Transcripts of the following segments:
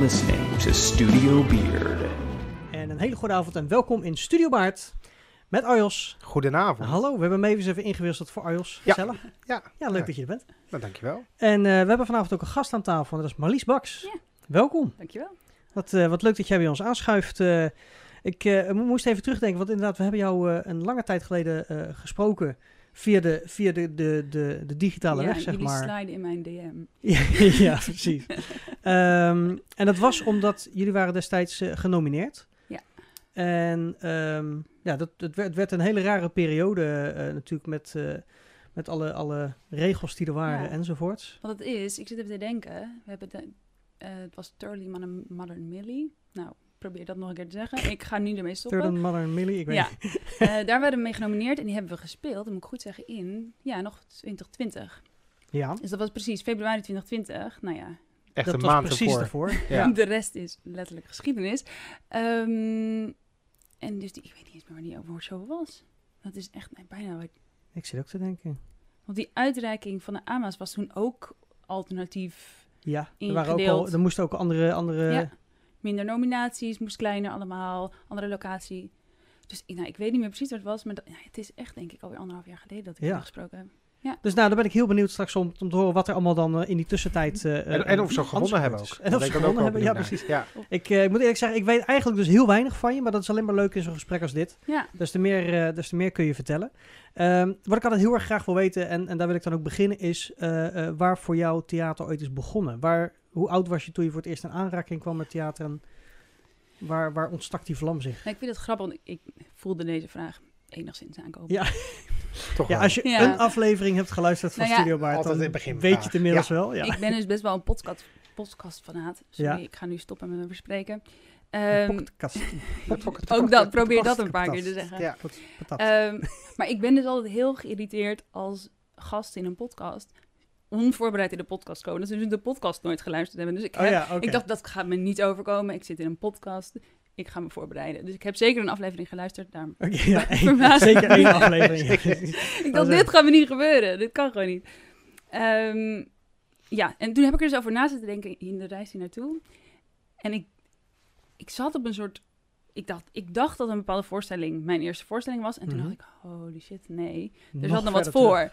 listening to Studio Beard. En een hele goede avond en welkom in Studio Baard met Arjos. Goedenavond. Hallo, we hebben Mavis even ingewisseld voor Arjos. Ja. Gezellig. Ja, Ja, leuk Ja. dat je er bent. nou, dankjewel. En eh, we hebben vanavond ook een gast aan tafel en dat is Marlies Baks. Ja. Welkom. Dankjewel. Wat, eh, wat leuk dat jij bij ons aanschuift. Eh, ik eh, mo- moest even terugdenken, want inderdaad, we hebben jou eh, een lange tijd geleden eh, gesproken via de, via de, de, de, de digitale ja, weg, zeg maar. sliden in mijn DM. Ja, ja, precies. Ehm, en dat was omdat jullie waren destijds eh, genomineerd. Ja. En ehm, ja, dat, het, werd, het werd een hele rare periode eh, natuurlijk met, eh, met alle, alle regels die er waren Ja. enzovoorts. Wat het is, ik zit even te denken. We hebben de, het was Turley Mother Millie. Nou, probeer dat nog een keer te zeggen. Ik ga nu ermee stoppen. Turden, Mother en Millie, ik weet Ja, niet. Eh, daar werden we mee genomineerd en die hebben we gespeeld, dat moet ik goed zeggen, in, ja, nog 2020. Ja, Dus dat was precies februari 2020. Nou ja, Echt dat een was maand precies ervoor. ervoor. Ja. de rest is letterlijk geschiedenis. Ehm, en dus die, ik weet niet eens meer waar die awardshow was. Dat is echt nee, bijna Ik zit ook te denken. Want die uitreiking van de AMA's was toen ook alternatief. Ja, er, waren ook al, er moesten ook andere... andere Ja. Minder nominaties, moest kleiner allemaal, andere locatie. Dus ik- nou, ik weet niet meer precies wat het was, maar dat, ja, het is echt denk ik alweer anderhalf jaar geleden dat ik Ja. ja. gesproken heb. Dus nou, daar ben ik heel benieuwd straks om, om te horen wat er allemaal dan eh, in die tussentijd... eh, En, en of ze eh, gewonnen hebben ook. En of ze ik dan ook gewonnen hebben, ja precies. Ja. Ik, eh, ik moet eerlijk zeggen, ik weet eigenlijk dus heel weinig van je, maar dat is alleen maar leuk in zo'n gesprek als dit. Ja, Des te meer, eh, des te meer kun je vertellen. Ehm, wat ik altijd heel erg graag wil weten, en, en daar wil ik dan ook beginnen, is eh, eh, waar voor jou theater ooit is begonnen. Waar, hoe oud was je toen je voor het eerst in aanraking kwam met theater en waar, waar ontstak die vlam zich? Nou, ik vind het grappig, want ik voelde deze vraag enigszins aankomen. Ja. Toch Ja, als je Ja. een aflevering hebt geluisterd van Nou ja, Studio in dan begin weet je het inmiddels wel. Ja. Ik ben dus best wel een podcast, podcastfanaat. Sorry, Ja. ik ga nu stoppen met mijn verspreken. Ehm, Podcast. ook dat, probeer dat een paar keer te zeggen. Ja. Ehm, maar ik ben dus altijd heel geïrriteerd als gast in een podcast onvoorbereid in de podcast komen. Dat ze dus de podcast nooit geluisterd hebben. Dus ik, oh heb- ja, ik dacht, dat gaat me niet overkomen. Ik zit in een podcast. Ik ga me voorbereiden. Dus ik heb zeker een aflevering geluisterd. Daarom. Ja, één- zeker één aflevering. Ik dacht, dit gaat me niet gebeuren. Dit kan gewoon niet. Ehm, ja, en toen heb ik er dus over na zitten denken in de reis hier naartoe. En ik, ik zat op een soort... Ik dacht, ik dacht dat een bepaalde voorstelling mijn eerste voorstelling was. En toen Mhm. dacht ik, holy shit, nee. Er Nog zat nog wat terug.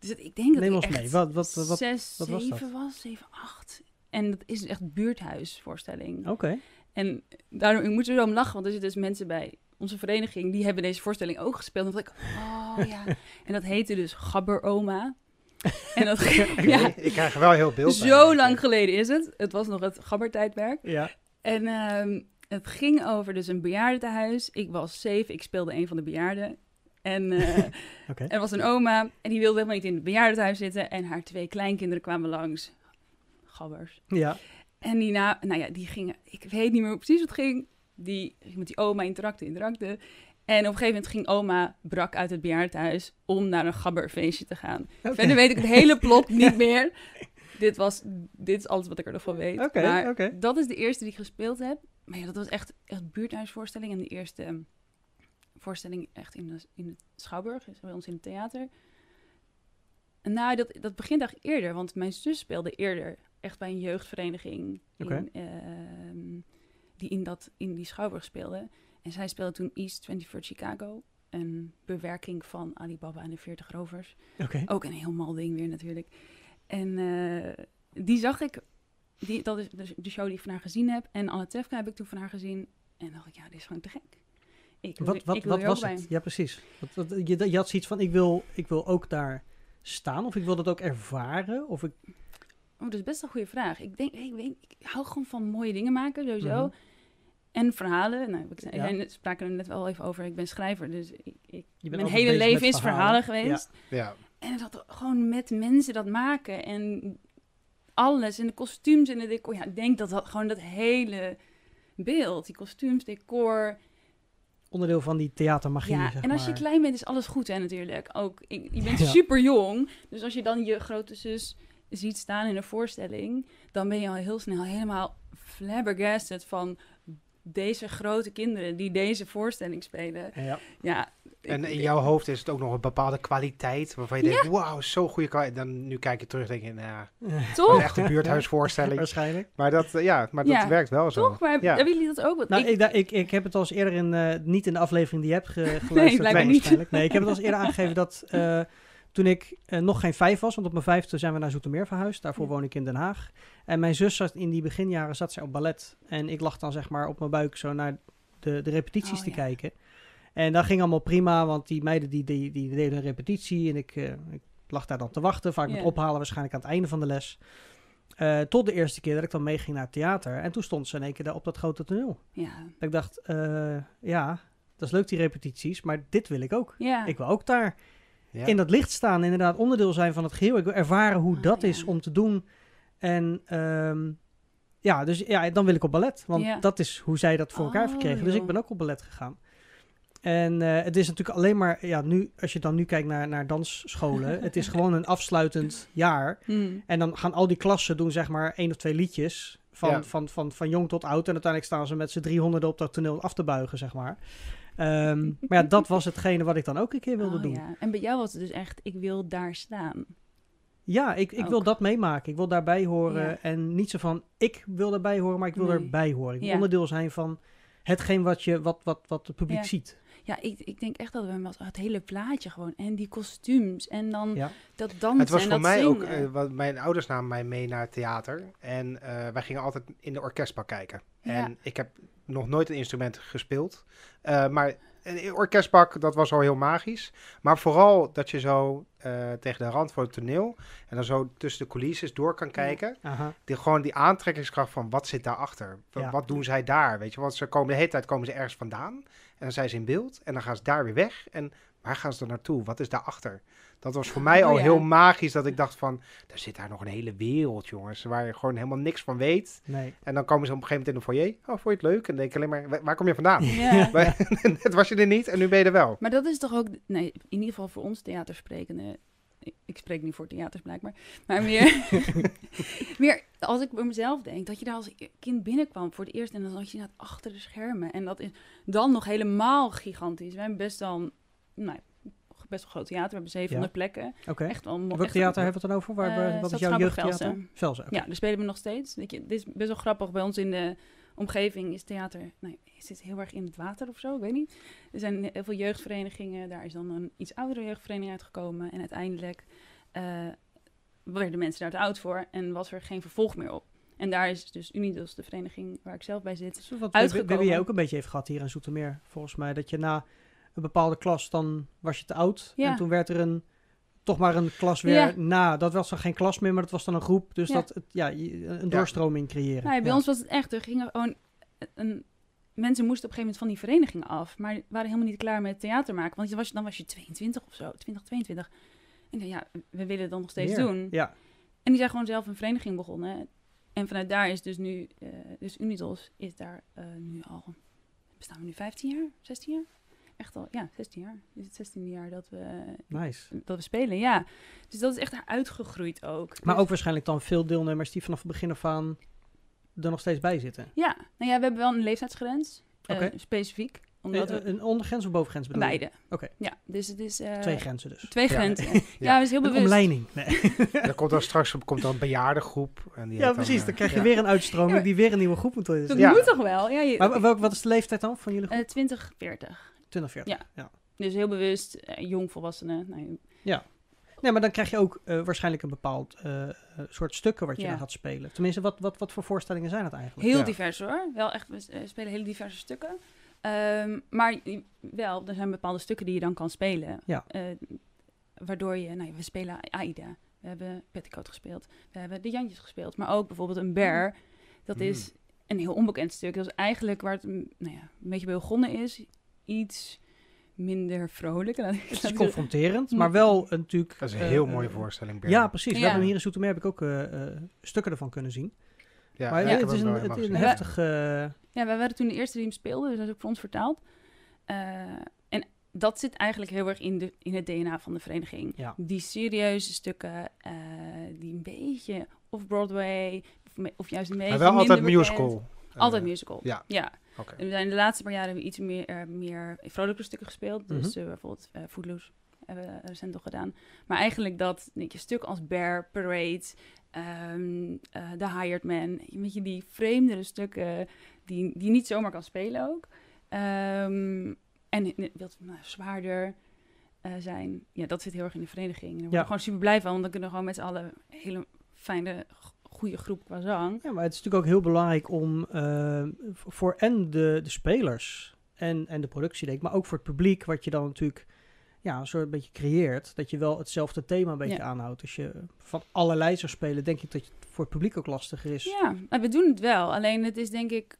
Dus ik denk dat ik echt. Wat, wat, wat, zes, wat was dat? zeven was, zeven, acht. En dat is echt buurthuisvoorstelling. Oké. En daarom, ik moet er zo om lachen, want er zitten dus mensen bij onze vereniging, die hebben deze voorstelling ook gespeeld. En ik, oh ja. En dat heette dus Gabber Oma. En dat, ja, Ik krijg er wel heel beeld zo lang geleden is het. Het was nog het Gabbertijdperk. Ja. En ehm, het ging over dus een bejaardentehuis. Ik was zeven, ik speelde een van de bejaarden. En eh, er was een oma en die wilde helemaal niet in het bejaardentehuis zitten. En haar twee kleinkinderen kwamen langs. Gabbers. Ja. En die, na, nou ja, die gingen, ik weet niet meer precies wat ging. Die ging met die oma interacten, interacten. En op een gegeven moment ging oma brak uit het bejaardentehuis om naar een gabberfeestje te gaan. Oké. Verder weet ik het hele plot niet meer. Dit, was, dit is alles wat ik er nog van weet. Oké, maar dat is de eerste die ik gespeeld heb. Maar ja, dat was echt, echt buurthuisvoorstelling. En de eerste ehm, voorstelling echt in de, in de Schouwburg, dus bij ons in het theater. En nou, dat, dat begint eigenlijk eerder, want mijn zus speelde eerder echt bij een jeugdvereniging in, ehm, die in, dat, in die Schouwburg speelde. En zij speelde toen East 24 Chicago, een bewerking van Alibaba en de 40 rovers. Oké. Ook een heel mal ding weer natuurlijk. En eh, die zag ik, die, dat is de, de show die ik van haar gezien heb. En Anne Tefka heb ik toen van haar gezien. En dacht ik, ja, dit is gewoon te gek. Ik Wat, wat, ik wat was bij. het? Ja, precies. Wat, wat, je, je had zoiets van, ik wil, ik wil ook daar staan, of ik wil dat ook ervaren, of ik... Oh, dat is best een goede vraag. Ik denk, ik, weet, ik hou gewoon van mooie dingen maken, sowieso. Mhm. En verhalen. Nou, we Ja. ja. spraken er net wel even over. Ik ben schrijver, dus ik, ik, mijn hele leven is verhalen verhalen. geweest. Ja. En dat gewoon met mensen dat maken en alles en de kostuums en de decor. Ja, ik denk dat dat gewoon dat hele beeld, die kostuums, decor. Onderdeel van die theatermagie, Ja, zeg en als je maar. klein bent is alles goed hè natuurlijk. Ook, ik, je bent Ja. super jong, dus als je dan je grote zus ziet staan in een voorstelling, dan ben je al heel snel helemaal flabbergasted van deze grote kinderen die deze voorstelling spelen. Ja. Ja. En in jouw hoofd is het ook nog een bepaalde kwaliteit waarvan je denkt, wauw, zo goede kwaliteit. Dan nu kijk je terug denk je, nou, dat is Toch? echt een buurthuisvoorstelling. Waarschijnlijk. Maar dat, eh, ja, maar dat Ja, werkt wel zo. Toch? Maar Ja. hebben jullie dat ook? Want Nou, ik- ik, ik, ik heb het al eens eerder in, eh, niet in de aflevering die je hebt ge- geluisterd. blijkbaar maar niet. Nee, ik heb het al eens eerder aangegeven dat eh, toen ik eh, nog geen vijf was, want op mijn vijfde zijn we naar Zoetermeer verhuisd. Daarvoor Ja. woon ik in Den Haag. En mijn zus zat in die beginjaren zat zij op ballet. En ik lag dan zeg maar op mijn buik zo naar de, de repetities Oh, te ja. kijken. En dat ging allemaal prima, want die meiden die, die, die deden een repetitie. En ik, eh, ik lag daar dan te wachten, vaak met ophalen waarschijnlijk aan het einde van de les. Eh, tot de eerste keer dat ik dan meeging naar het theater. En toen stond ze in één keer daar op dat grote toneel. ja. Dat ik dacht, ja, dat is leuk die repetities, maar dit wil ik ook. Ja. Ik wil ook daar Ja. in dat licht staan, inderdaad onderdeel zijn van het geheel. Ik wil ervaren hoe Ah, dat ja. is om te doen. En ehm, ja, dus ja, dan wil ik op ballet, want Ja. dat is hoe zij dat voor elkaar Oh, verkregen. Dus joh. ik ben ook op ballet gegaan. En eh, het is natuurlijk alleen maar, ja, nu, als je dan nu kijkt naar, naar dansscholen, het is gewoon een afsluitend jaar. Hmm. En dan gaan al die klassen doen zeg maar één of twee liedjes. Van, Ja. van, van, van jong tot oud. En uiteindelijk staan ze met z'n driehonderden op dat toneel af te buigen, zeg maar. Ehm, maar ja, dat was hetgene wat ik dan ook een keer wilde Oh, doen. Ja, ja. En bij jou was het dus echt, ik wil daar staan. ik, ik wil dat meemaken. Ik wil daarbij horen. Ja. En niet zo van, ik wil daarbij horen, maar ik wil Nee. erbij horen. Ik wil Ja. onderdeel zijn van hetgeen wat, je, wat, wat, wat het publiek Ja. ziet. Ja, ik, ik denk echt dat we met het hele plaatje gewoon. En die kostuums. En dan Ja. dat dansen Het was en voor dat mij ook, eh, wat, mijn ouders namen mij mee naar het theater. En eh, wij gingen altijd in de orkestbak kijken. Ja. En ik heb nog nooit een instrument gespeeld. Eh, maar een orkestbak, dat was al heel magisch. Maar vooral dat je zo eh, tegen de rand van het toneel... en dan zo tussen de coulisses door kan kijken. Die, gewoon die aantrekkingskracht van wat zit daarachter? Ja. Wat doen zij daar? Weet je, want ze komen de hele tijd komen ze ergens vandaan. En dan zijn ze in beeld. En dan gaan ze daar weer weg. En waar gaan ze dan naartoe? Wat is daarachter? Dat was voor mij Oh al ja. heel magisch. Dat ik dacht van, er zit daar nog een hele wereld, jongens. Waar je gewoon helemaal niks van weet. Nee. En dan komen ze op een gegeven moment in de foyer. Oh, vond je het leuk? En dan denk ik alleen maar, "Wa- waar kom je vandaan? Ja. Net was je er niet en nu ben je er wel. Maar dat is toch ook, nee, in ieder geval voor ons theatersprekende. Ik, ik spreek niet voor theaters blijkbaar. Maar meer, meer als ik bij mezelf denk, dat je daar als kind binnenkwam voor het eerst en dan zat je net achter de schermen. En dat is dan nog helemaal gigantisch. We hebben best wel, nou, best wel groot theater. We hebben 700 plekken. Oké. Echt wel. Welk echt- theater hebben we het dan over? Waar, Eh, wat is jouw jeugdtheater? Velsen. Ja, daar spelen we nog steeds. Weet je, dit is best wel grappig. Bij ons in de omgeving is theater, nee, is dit heel erg in het water of zo? Ik weet niet. Er zijn heel veel jeugdverenigingen. Daar is dan een iets oudere jeugdvereniging uitgekomen. En uiteindelijk eh, werden mensen daar te oud voor en was er geen vervolg meer op. En daar is dus Unidos, de vereniging waar ik zelf bij zit. Dus wat Uitgekomen. Ook een beetje heeft gehad hier in Zoetermeer, volgens mij. Dat je na een bepaalde klas, dan was je te oud. Ja. En toen werd er een, toch maar een klas weer Ja. na. Dat was dan geen klas meer, maar dat was dan een groep. Dus Ja. dat, het, ja, je- een doorstroming creëren. Nou, ja, bij Ja. ons was het echt, er gingen gewoon een, mensen moesten op een gegeven moment van die verenigingen af, maar waren helemaal niet klaar met theater maken, want je was, dan was je 22 of zo, 20, 22. En ja, we willen dat nog steeds Meer. doen. Ja, En die zijn gewoon zelf een vereniging begonnen. En vanuit daar is dus nu, eh, dus Unidos is daar eh, nu al, bestaan we nu 15 jaar, 16 jaar? Echt al, ja, 16 jaar. Is het 16e jaar dat we, nice. dat we spelen, ja. Dus dat is echt uitgegroeid ook. Maar Dus- ook waarschijnlijk dan veel deelnemers die vanaf het begin af aan er nog steeds bij zitten. Ja, nou ja, we hebben wel een leeftijdsgrens, eh, Oké. specifiek. Omdat Eh, we, Een ondergrens of bovengrens bedoel beide. Oké. Ja, dus het is... eh, Twee grenzen dus. Twee Ja. grenzen. Ja, is heel Een bewust. omleiding. Nee. Er komt dan straks komt dan een bejaardengroep. En die Ja, precies. eh, Dan krijg je ja. weer een uitstroming Ja. die weer een nieuwe groep moet worden. Dat Ja. moet toch wel? Ja, je, Maar welk, wat is de leeftijd dan van jullie groep? eh, 20, 40. 20, 40. ja. ja. Dus heel bewust, eh, jongvolwassenen. Nou, Nee, maar dan krijg je ook eh, waarschijnlijk een bepaald eh, soort stukken wat je Ja. dan gaat spelen. Tenminste, wat, wat, wat voor voorstellingen zijn het eigenlijk? heel Ja. divers hoor. Wel echt, we spelen hele diverse stukken. Ehm, maar wel, er zijn bepaalde stukken die je dan kan spelen. Ja. Eh, waardoor je, nou, ja, we spelen Aida. We hebben Petticoat gespeeld. We hebben de Jantjes gespeeld. Maar ook bijvoorbeeld een Bear. Dat Mm. is een heel onbekend stuk. Dat is eigenlijk waar het mm, nou ja, een beetje bij begonnen is. Iets minder vrolijk. Laat ik- Het is confronterend, maar wel een natuurlijk... Dat is een eh, heel eh, mooie voorstelling. Ja, precies. We hebben hier in Zoetermeer heb ik ook eh, eh, stukken ervan kunnen zien. ja, maar ja, ja, ik het is een, het is een heftig... Ja, wij waren toen de eerste die hem speelde, dus dat is ook voor ons vertaald. Eh, en dat zit eigenlijk heel erg in, de, in het DNA van de vereniging. Ja. Die serieuze stukken, eh, die een beetje of Broadway, of, juist een beetje Maar wel altijd musical. Altijd musical, ja. ja. En we zijn de laatste paar jaren hebben we iets meer, eh, meer vrolijke stukken gespeeld. Dus Mhm. eh, bijvoorbeeld Footloose hebben we recent nog gedaan. Maar eigenlijk dat je, stuk als Bear, Parade, eh, The Hired Man. Weet je, die vreemdere stukken die, die niet zomaar kan spelen ook. Ehm, en wat nou, zwaarder zijn. Ja, dat zit heel erg in de vereniging. En daar word ik Ja. gewoon super blij van. Want dan kunnen we gewoon met z'n allen een hele fijne, goede groep qua zang. Ja, maar het is natuurlijk ook heel belangrijk om eh, voor en de, de spelers en, en de productie, denk ik, maar ook voor het publiek, wat je dan natuurlijk ja, een soort beetje creëert, dat je wel hetzelfde thema een beetje Ja. aanhoudt. Als je van allerlei zou spelen, denk ik dat het voor het publiek ook lastiger is. Ja, maar we doen het wel. Alleen het is denk ik...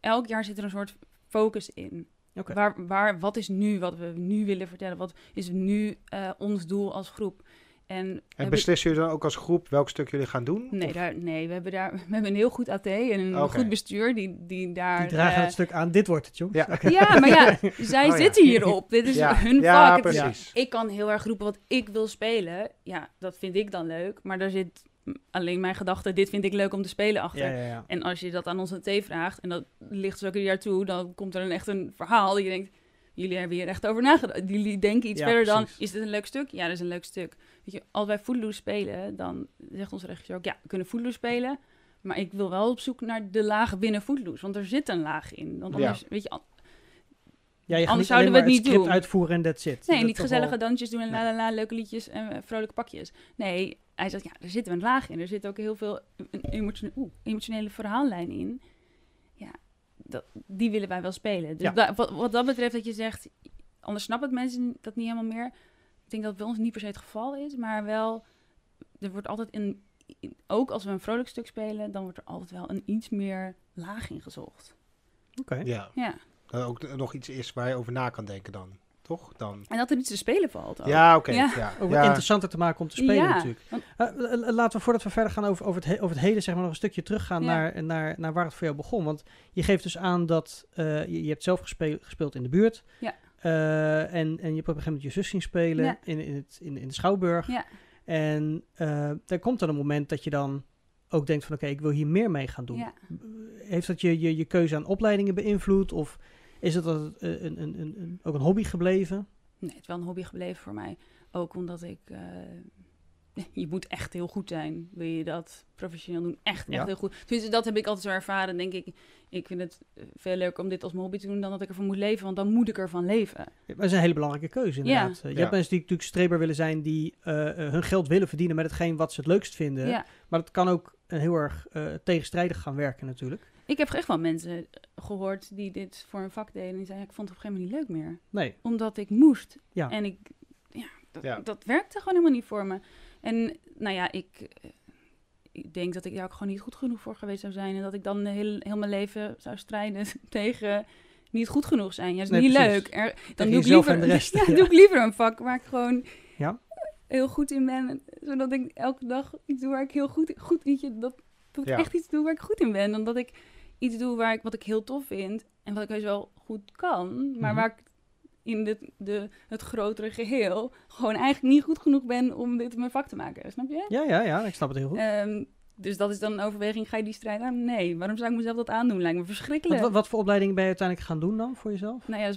Elk jaar zit er een soort focus in. Oké. Waar, waar, wat is nu wat we nu willen vertellen? Wat is nu eh, ons doel als groep? En, En beslissen jullie dan ook als groep welk stuk jullie gaan doen? Nee, daar, nee we, hebben daar, we hebben een heel goed AT en een goed bestuur die, die daar... Die dragen eh, het stuk aan, dit wordt het, jongens. Ja. Oké. Ja, maar ja, zij Oh ja. zitten hierop. Dit is ja, hun ja, vak. Precies. ik kan heel erg roepen wat ik wil spelen. Ja, dat vind ik dan leuk. Maar daar zit alleen mijn gedachte, dit vind ik leuk om te spelen achter. Ja, ja, ja. En als je dat aan onze T vraagt, en dat ligt dus ook ieder jaar toe, dan komt er een echt een verhaal dat je denkt, jullie hebben hier echt over nagedacht. Jullie denken iets Ja, verder dan, precies. is dit een leuk stuk? Ja, dat is een leuk stuk. Weet je, als wij Footloose spelen, dan zegt onze regisseur ook, ja, we kunnen Footloose spelen, maar ik wil wel op zoek naar de laag binnen Footloose, want er zit een laag in. Want Ja. anders, weet je, Ja, je Anders zouden we het niet doen. uitvoeren en that's it. nee, Dat niet gezellige wel- dansjes doen en Nee. la la la, leuke liedjes en vrolijke pakjes. Nee, hij zegt, ja, er zit een laag in. Er zit ook heel veel een oeh, emotionele verhaallijn in. Dat, die willen wij wel spelen. Dus Ja. da- wat, wat dat betreft dat je zegt, anders snappen mensen dat niet helemaal meer. Ik denk dat het bij ons niet per se het geval is, maar wel, er wordt altijd in, in- ook als we een vrolijk stuk spelen, dan wordt er altijd wel een iets meer laag in gezocht. Oké. Ja, Ja, dat ook nog iets is waar je over na kan denken dan. Toch? Dan. en dat er iets te spelen valt ook. Ja, oké. Ja. Ja. Ook Ja. interessanter te maken om te spelen Ja, natuurlijk. want- Eh, laten we voordat we verder gaan over, over, het, he- over het heden, zeg maar nog een stukje teruggaan Ja. naar, naar, naar waar het voor jou begon. Want je geeft dus aan dat eh, je, je hebt zelf gespeeld, gespeeld in de buurt. Ja. Eh, en, en je hebt op een gegeven moment je zus zien spelen Ja. in, in, het, in, in de Schouwburg. Ja. En eh er komt dan een moment dat je dan ook denkt van oké, ik wil hier meer mee gaan doen. Ja. Heeft dat je, je, je keuze aan opleidingen beïnvloed? Of is het dat, eh, een, een, een, een, ook een hobby gebleven? Nee, het is wel een hobby gebleven voor mij. Ook omdat ik... eh, je moet echt heel goed zijn. Wil je dat professioneel doen? Echt, echt Ja. heel goed. Dus dat heb ik altijd zo ervaren. Denk ik, ik vind het eh, veel leuker om dit als mijn hobby te doen... dan dat ik ervan moet leven. Want dan moet ik ervan leven. Ja, Dat is een hele belangrijke keuze inderdaad. Je Ja. hebt mensen die natuurlijk streber willen zijn, die hun geld willen verdienen met hetgeen wat ze het leukst vinden. Ja. Maar dat kan ook heel erg eh, tegenstrijdig gaan werken natuurlijk. Ik heb echt wel mensen eh, gehoord die dit voor een vak deden. En die zeiden, ik vond het op een gegeven moment niet leuk meer. Nee, Omdat ik moest. Ja. En ik... Ja, dat, Ja. dat werkte gewoon helemaal niet voor me. En nou ja, ik... eh, Ik denk dat ik daar ook gewoon niet goed genoeg voor geweest zou zijn. En dat ik dan heel, heel mijn leven zou strijden tegen niet goed genoeg zijn. Ja, dat is Nee, niet precies. leuk. Er, dan doe ik, liever, en de rest, ja, ja. doe ik liever een vak waar ik gewoon Ja. heel goed in ben. Zodat ik elke dag iets doe waar ik heel goed, goed weet je, dat, dat ik echt iets doe waar ik goed in ben. Dan dat ik iets doe waar ik, wat ik heel tof vind. En wat ik heus wel goed kan. Maar Mhm. waar ik in de, de, het grotere geheel gewoon eigenlijk niet goed genoeg ben om dit mijn vak te maken. Snap je? ja, ja, ja, ik snap het heel goed. Ehm, dus dat is dan een overweging. Ga je die strijd aan? Nee. Waarom zou ik mezelf dat aandoen? Lijkt me verschrikkelijk. wat, wat, voor opleidingen ben je uiteindelijk gaan doen dan voor jezelf? Nou ja,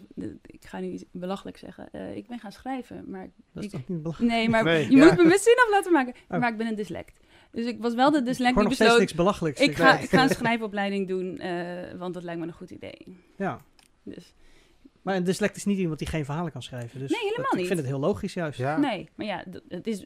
ik ga nu iets belachelijk zeggen. Eh, ik ben gaan schrijven, maar... Dat is ik, toch niet belangrijk? nee, maar Nee, je ja. moet me mijn zin af laten maken. Oh. Maar ik ben een dyslect. Dus ik was wel de dyslect Gewoon die nog steeds besloot... niks belachelijks. Ik ga, ik ga een schrijfopleiding doen, eh, want dat lijkt me een goed idee. Ja, Dus, maar een dyslect is niet iemand die geen verhalen kan schrijven. Dus Nee, helemaal dat- Ik niet. vind het heel logisch juist. Ja. Nee, maar ja, het is...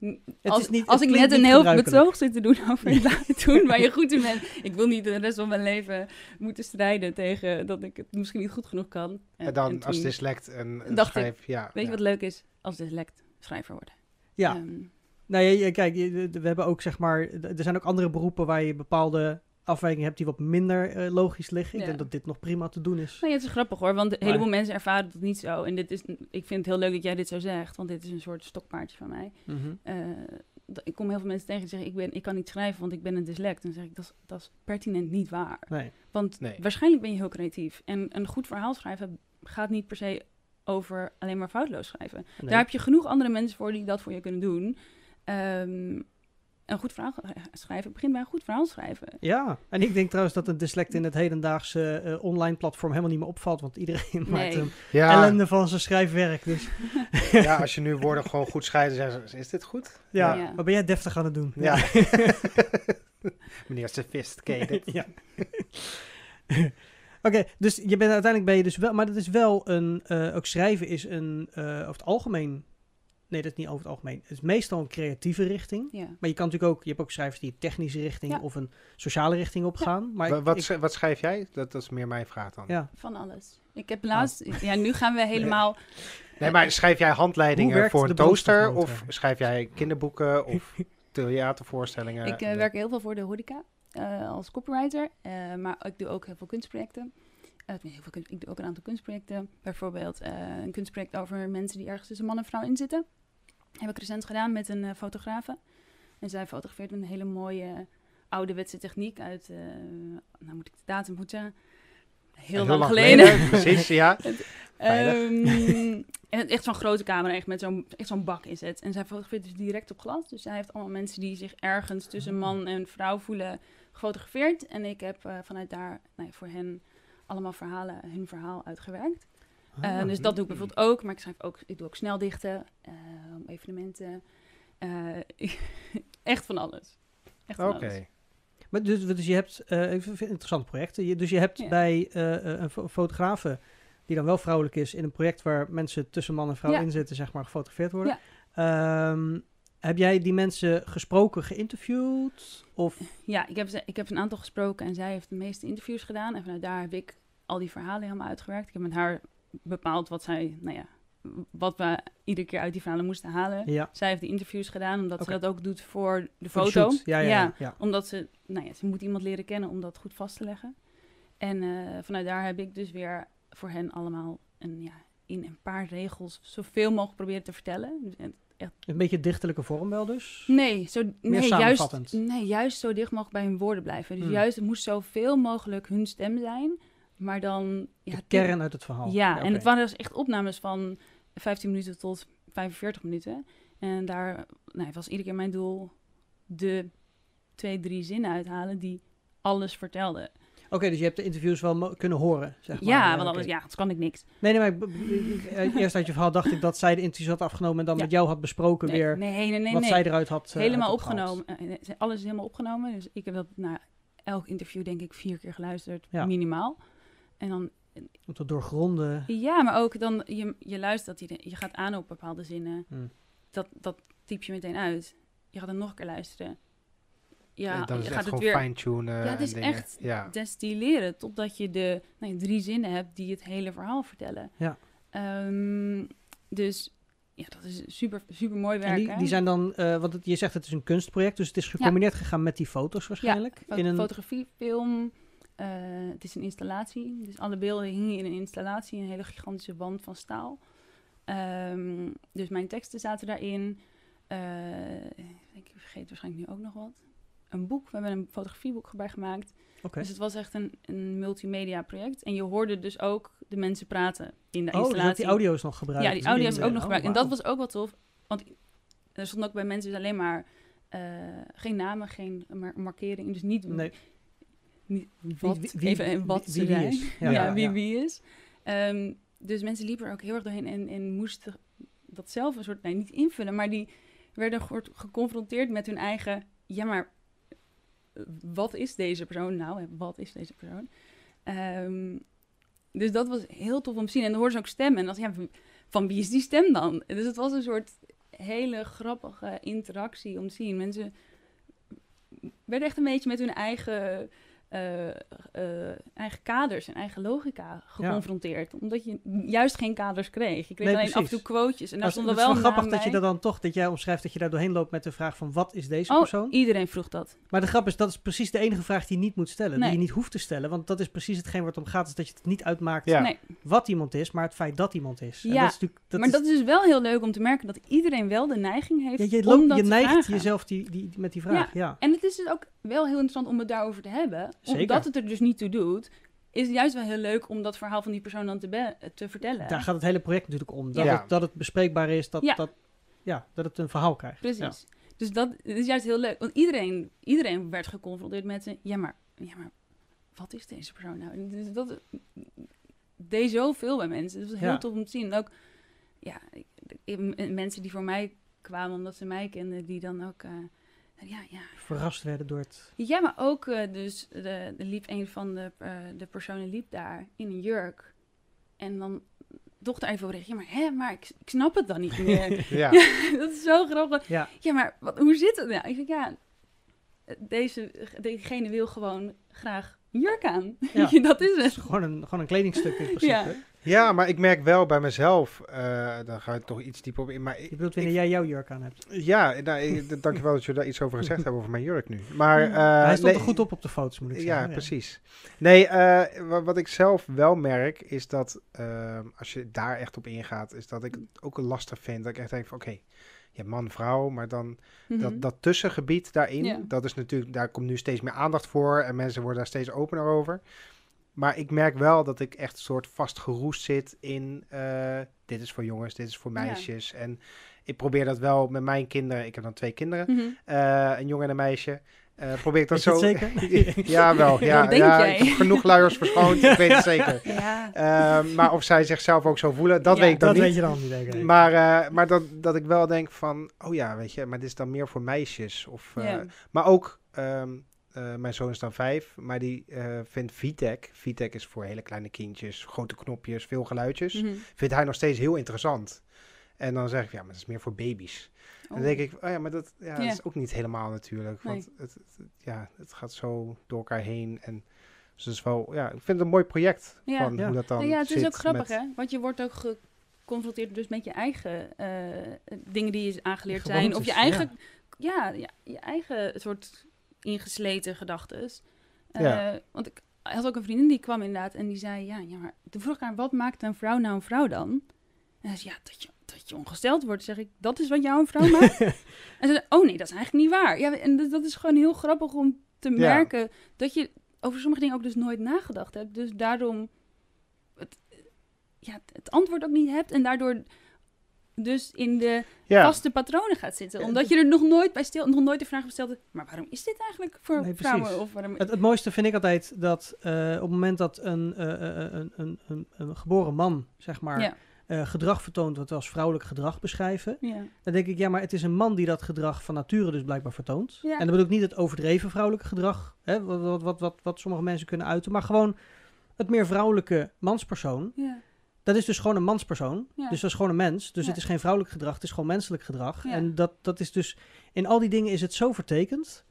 Het als is niet, als het ik net een niet heel betoog zit te doen over het laten doen waar je goed in bent. Ik wil niet de rest van mijn leven moeten strijden tegen dat ik het misschien niet goed genoeg kan. En dan en als dyslect en, en dacht ik, schrijf, ja. Weet ja. je wat leuk is? Als dyslect schrijver worden. Ja, Ehm, nou ja, kijk, we hebben ook zeg maar, er zijn ook andere beroepen waar je bepaalde afwijkingen hebt die wat minder eh, logisch liggen. Ik denk dat dit nog prima te doen is. Nou ja, het is grappig hoor, want een Maar- heleboel mensen ervaren dat niet zo. En dit is, ik vind het heel leuk dat jij dit zo zegt, want dit is een soort stokpaardje van mij. Mhm. Eh, ik kom heel veel mensen tegen die zeggen, ik, ben, ik kan niet schrijven, want ik ben een dyslect. Dan zeg ik, dat is, dat is pertinent niet waar. Nee. Want Nee. waarschijnlijk ben je heel creatief. En een goed verhaal schrijven gaat niet per se over alleen maar foutloos schrijven. Nee. Daar heb je genoeg andere mensen voor die dat voor je kunnen doen. Ehm, een goed verhaal eh, schrijven begint bij een goed verhaal schrijven. Ja, en ik denk trouwens dat een dyslect in het hedendaagse eh, online platform helemaal niet meer opvalt, want iedereen maakt een Ja, ellende van zijn schrijfwerk. Dus ja, als je nu woorden gewoon goed schrijft, dan zeggen ze, is dit goed? ja, Ja. wat ben jij deftig aan het doen? Ja. Meneer Sophisticated. ja. Oké, dus je bent uiteindelijk ben je dus wel, maar dat is wel een, eh, ook schrijven is een, eh, over het algemeen, nee dat is niet over het algemeen, het is meestal een creatieve richting. Ja. Maar je kan natuurlijk ook, je hebt ook schrijvers die een technische richting Ja. of een sociale richting op gaan. Maar wat, ik- wat schrijf jij? Dat, dat is meer mijn vraag dan. ja. Van alles. Ik heb laatst, ja, nu gaan we helemaal. Nee, maar schrijf jij handleidingen voor een toaster? Of schrijf jij kinderboeken of theatervoorstellingen? ik eh, werk heel veel voor de horeca eh, als copywriter, eh, maar ik doe ook heel veel kunstprojecten. Eh, heel veel kunst, ik doe ook een aantal kunstprojecten. Bijvoorbeeld eh, een kunstproject over mensen die ergens tussen man en vrouw in zitten. Heb ik recent gedaan met een eh, fotografe. En zij fotografeert met een hele mooie ouderwetse techniek uit, nou moet ik de datum goed zeggen, heel, lang, geleden. Precies, ja. Ehm, en echt zo'n grote camera, echt met zo'n echt zo'n bak is het. En zij fotografeert dus direct op glas. Dus zij heeft allemaal mensen die zich ergens tussen man en vrouw voelen gefotografeerd. En ik heb vanuit daar nou ja, voor hen allemaal verhalen, hun verhaal uitgewerkt. Eh, Ah. dus dat doe ik bijvoorbeeld ook. Maar ik schrijf ook, ik doe ook sneldichten, eh, evenementen. eh, echt van alles. Echt van alles. Maar dus, dus je hebt, eh, ik vind het interessant project. Je, dus je hebt Ja. bij eh, eh, een fo- fotografe die dan wel vrouwelijk is in een project waar mensen tussen man en vrouw Ja. in zitten, zeg maar, gefotografeerd worden. Ehm, heb jij die mensen gesproken, geïnterviewd? Of Ja, ik heb, ze- ik heb een aantal gesproken en zij heeft de meeste interviews gedaan. En vanuit daar heb ik al die verhalen helemaal uitgewerkt. Ik heb met haar bepaald wat zij, nou ja, wat we iedere keer uit die verhalen moesten halen. ja, Zij heeft de interviews gedaan, omdat ze dat ook doet voor de voor foto. Ja, ja, ja. Omdat ze, nou ja, ze moet iemand leren kennen om dat goed vast te leggen. En eh, vanuit daar heb ik dus weer voor hen allemaal een, ja, in een paar regels zoveel mogelijk proberen te vertellen. En Een beetje dichtelijke vorm wel dus? Nee, zo, nee, juist, nee, juist zo dicht mogelijk bij hun woorden blijven. Dus Hmm. juist, het moest zoveel mogelijk hun stem zijn. Maar dan... Ja, de kern uit het verhaal. Ja, en het waren dus echt opnames van 15 minuten tot 45 minuten. En daar nou, was iedere keer mijn doel de twee, drie zinnen uithalen die alles vertelden. Oké, dus je hebt de interviews wel kunnen horen, zeg maar. ja, want anders, ja, anders kan ik niks. Nee, nee, maar ik, ik- eerst uit je verhaal dacht ik dat zij de interviews had afgenomen en dan Ja. met jou had besproken Nee, weer nee, nee, nee. wat zij eruit had eh, helemaal had opgenomen. Eh, Alles is helemaal opgenomen. Dus ik heb dat na elk interview denk ik vier keer geluisterd, Ja. minimaal. En dan Om te doorgronden. Ja, maar ook dan, je, je luistert, je, je gaat aan op bepaalde zinnen. Hmm. Dat, dat typ je meteen uit. Je gaat dan nog een keer luisteren. Ja, echt gaat het gewoon weer fine-tunen. Ja, het is dingen. echt- Ja. destilleren totdat je de nou, drie zinnen hebt die het hele verhaal vertellen. Ja. Ehm, dus ja, dat is super, super mooi En werken. die, die zijn dan, eh, want het, je zegt het is een kunstproject, dus het is gecombineerd gegaan met die foto's waarschijnlijk. In een, Fotografie, film. eh, het is een installatie. Dus alle beelden hingen in een installatie. Een hele gigantische wand van staal. Ehm, dus mijn teksten zaten daarin. Eh, ik vergeet waarschijnlijk nu ook nog wat. Een boek. We hebben een fotografieboek erbij gemaakt. Dus het was echt een, een multimedia project. En je hoorde dus ook de mensen praten in de Oh, dus installatie. hebt die audio's nog gebruikt. Ja, die audio is ook nog oh, gebruikt. En dat was ook wel tof. Want er stond ook bij mensen dus alleen maar eh, geen namen, geen mar markering. Dus niet, Nee, niet wat, wie- wie- even wat wie- wie is. Ja, Ja, wie ja. wie is. Ehm, dus mensen liepen er ook heel erg doorheen en, en moesten dat zelf een soort, nee, niet invullen, maar die werden ge- geconfronteerd met hun eigen, ja maar, wat is deze persoon nou? Wat is deze persoon? Ehm, dus dat was heel tof om te zien. En dan hoorden ze ook stemmen. En dan ja, van wie is die stem dan? Dus het was een soort hele grappige interactie om te zien. Mensen werden echt een beetje met hun eigen, eh, eh, eigen kaders en eigen logica geconfronteerd. Omdat je juist geen kaders kreeg. Je kreeg Nee, alleen af en toe quotes. En daar Nou, stonden het is wel wel grappig namen dat je dat dan toch, dat jij omschrijft dat je daar doorheen loopt met de vraag van wat is deze Oh, persoon? iedereen vroeg dat. Maar de grap is, dat is precies de enige vraag die je niet moet stellen. Nee. Die je niet hoeft te stellen. Want dat is precies hetgeen waar het om gaat. Is dat je het niet uitmaakt Ja. Nee. wat iemand is, maar het feit dat iemand is. En Ja, dat is natuurlijk, dat maar is, dat is dus wel heel leuk om te merken dat iedereen wel de neiging heeft ja, je, om dat je te neigt vragen. jezelf die, die, met die vraag. Ja. En het is dus ook wel heel interessant om het daarover te hebben. Zeker. Omdat het er dus niet toe doet, is het juist wel heel leuk om dat verhaal van die persoon dan te, te vertellen. Daar gaat het hele project natuurlijk om. Dat, Ja. het, dat het bespreekbaar is, dat, Ja. dat, ja, dat het een verhaal krijgt. Precies. Dus dat is juist heel leuk. Want iedereen, iedereen werd geconfronteerd met... een, Ja, maar, ja, maar wat is deze persoon nou? En Dus dat deed zoveel bij mensen. Het was heel tof om te zien. En ook ja, ik- ik- mensen die voor mij kwamen omdat ze mij kenden... die dan ook... eh, ja, ja, Verrast werden door het... ja, maar ook eh, dus de, er liep een van de, eh, de personen liep daar in een jurk. En dan toch daar even reageren. Ja, maar hè, maar ik, ik snap het dan niet meer. Ja. dat is zo grappig. Ja. Ja, maar wat, hoe zit het nou? Ik denk, ja, deze, degene wil gewoon graag een jurk aan. Ja. dat is Het is het. gewoon een, gewoon een kledingstuk in principe. Ja. ja, maar ik merk wel bij mezelf, eh daar ga ik toch iets dieper op in, maar Je ik, bedoelt wanneer jij jouw jurk aan hebt. ja, nou, ik, dankjewel dat je daar iets over gezegd hebt over mijn jurk nu. Maar, Ja. eh, Hij stond nee, er goed op op de foto's, moet ik Ja, zeggen. precies. Nee, eh, wa- wat ik zelf wel merk is dat als je daar echt op ingaat, is dat ik het ook lastig vind. Dat ik echt denk van oké, je hebt man, vrouw, maar dan Mhm. dat, dat tussengebied daarin, Ja. dat is natuurlijk, daar komt nu steeds meer aandacht voor en mensen worden daar steeds opener over. Maar ik merk wel dat ik echt een soort vastgeroest zit in eh, dit is voor jongens, dit is voor Ja. meisjes. En ik probeer dat wel met mijn kinderen, ik heb dan twee kinderen, Mhm. eh, een jongen en een meisje. eh, probeer ik dat zo. zeker? ja, wel. Ja, Dat denk ja, jij. ik heb genoeg luiers verschoond, ik weet het zeker. Ja. Eh, maar of zij zichzelf ook zo voelen, dat Ja, weet ik dan dat niet. weet je dan niet, denk ik. Maar, eh, maar dat, dat ik wel denk van, oh ja, weet je, maar dit is dan meer voor meisjes. Of, eh, Ja. Maar ook, ehm, eh, mijn zoon is dan vijf, maar die eh, vindt VTech. VTech is voor hele kleine kindjes, grote knopjes, veel geluidjes. Mhm. Vindt hij nog steeds heel interessant. En dan zeg ik, ja, maar dat is meer voor baby's. Dan Oh. denk ik, oh ja, maar dat, ja, dat is ook niet helemaal natuurlijk. Want het, het- het- ja, het gaat zo door elkaar heen. En dus het is wel, ja, ik vind het een mooi project Ja. van Ja. hoe dat dan ja, het is ook grappig, met- hè? Want je wordt ook geconfronteerd dus met je eigen eh, dingen die je aangeleerd Je zijn. Of je eigen, ja. Ja, je eigen soort ingesleten gedachten. Ja. Want ik had ook een vriendin die kwam inderdaad en die zei, ja, ja maar toen vroeg ik haar, wat maakt een vrouw nou een vrouw dan? En zei, ja, dat je, dat je ongesteld wordt. Zeg ik, dat is wat jou een vrouw maakt? en ze zei, oh nee, dat is eigenlijk niet waar. Ja, en dat, dat is gewoon heel grappig om te merken dat je over sommige dingen ook dus nooit nagedacht hebt. Dus daarom het, ja, het antwoord ook niet hebt en daardoor dus in de ja. vaste patronen gaat zitten. Omdat je er nog nooit bij stil, nog nooit de vraag gesteld hebt, maar waarom is dit eigenlijk voor Nee, vrouwen? Of waarom... Het, het mooiste vind ik altijd dat eh, op het moment dat een, eh, eh, een, een, een, een geboren man, zeg maar, ja, eh, gedrag vertoont wat we als vrouwelijk gedrag beschrijven, ja, dan denk ik, ja, maar het is een man die dat gedrag van nature dus blijkbaar vertoont. Ja. En dan bedoel ik niet het overdreven vrouwelijke gedrag, hè, wat, wat, wat, wat, wat sommige mensen kunnen uiten, maar gewoon het meer vrouwelijke manspersoon. Dat is dus gewoon een manspersoon. Ja. Dus dat is gewoon een mens. Dus Ja. het is geen vrouwelijk gedrag, het is gewoon menselijk gedrag. Ja. En dat, dat is dus, in al die dingen is het zo vertekend.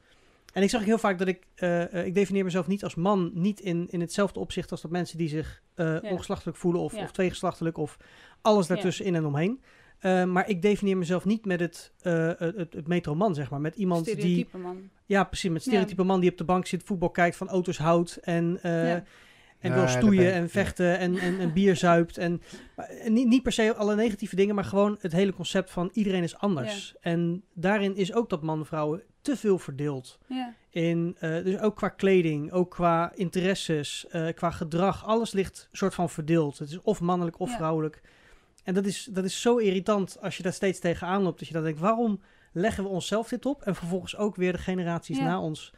En ik zeg ook heel vaak dat ik, eh, eh, ik definieer mezelf niet als man, niet in, in hetzelfde opzicht als dat mensen die zich eh ongeslachtelijk voelen of, of tweegeslachtelijk of alles daartussen in en omheen. Maar ik definieer mezelf niet met het, eh het, het, metroman, zeg maar. Met iemand die, man. ja precies, met stereotype man die op de bank zit, voetbal kijkt, van auto's houdt en, Ja. En wil daar stoeien ben en ja. vechten en, en, en bier zuipt. En, maar, en niet, niet per se alle negatieve dingen, maar gewoon het hele concept van iedereen is anders. En daarin is ook dat man-vrouwen te veel verdeeld. Ja, In, eh, dus ook qua kleding, ook qua interesses, eh, qua gedrag. Alles ligt soort van verdeeld. Het is of mannelijk of Ja. vrouwelijk. En dat is, dat is zo irritant als je daar steeds tegenaan loopt. Dat je dan denkt, waarom leggen we onszelf dit op? En vervolgens ook weer de generaties Ja. na ons.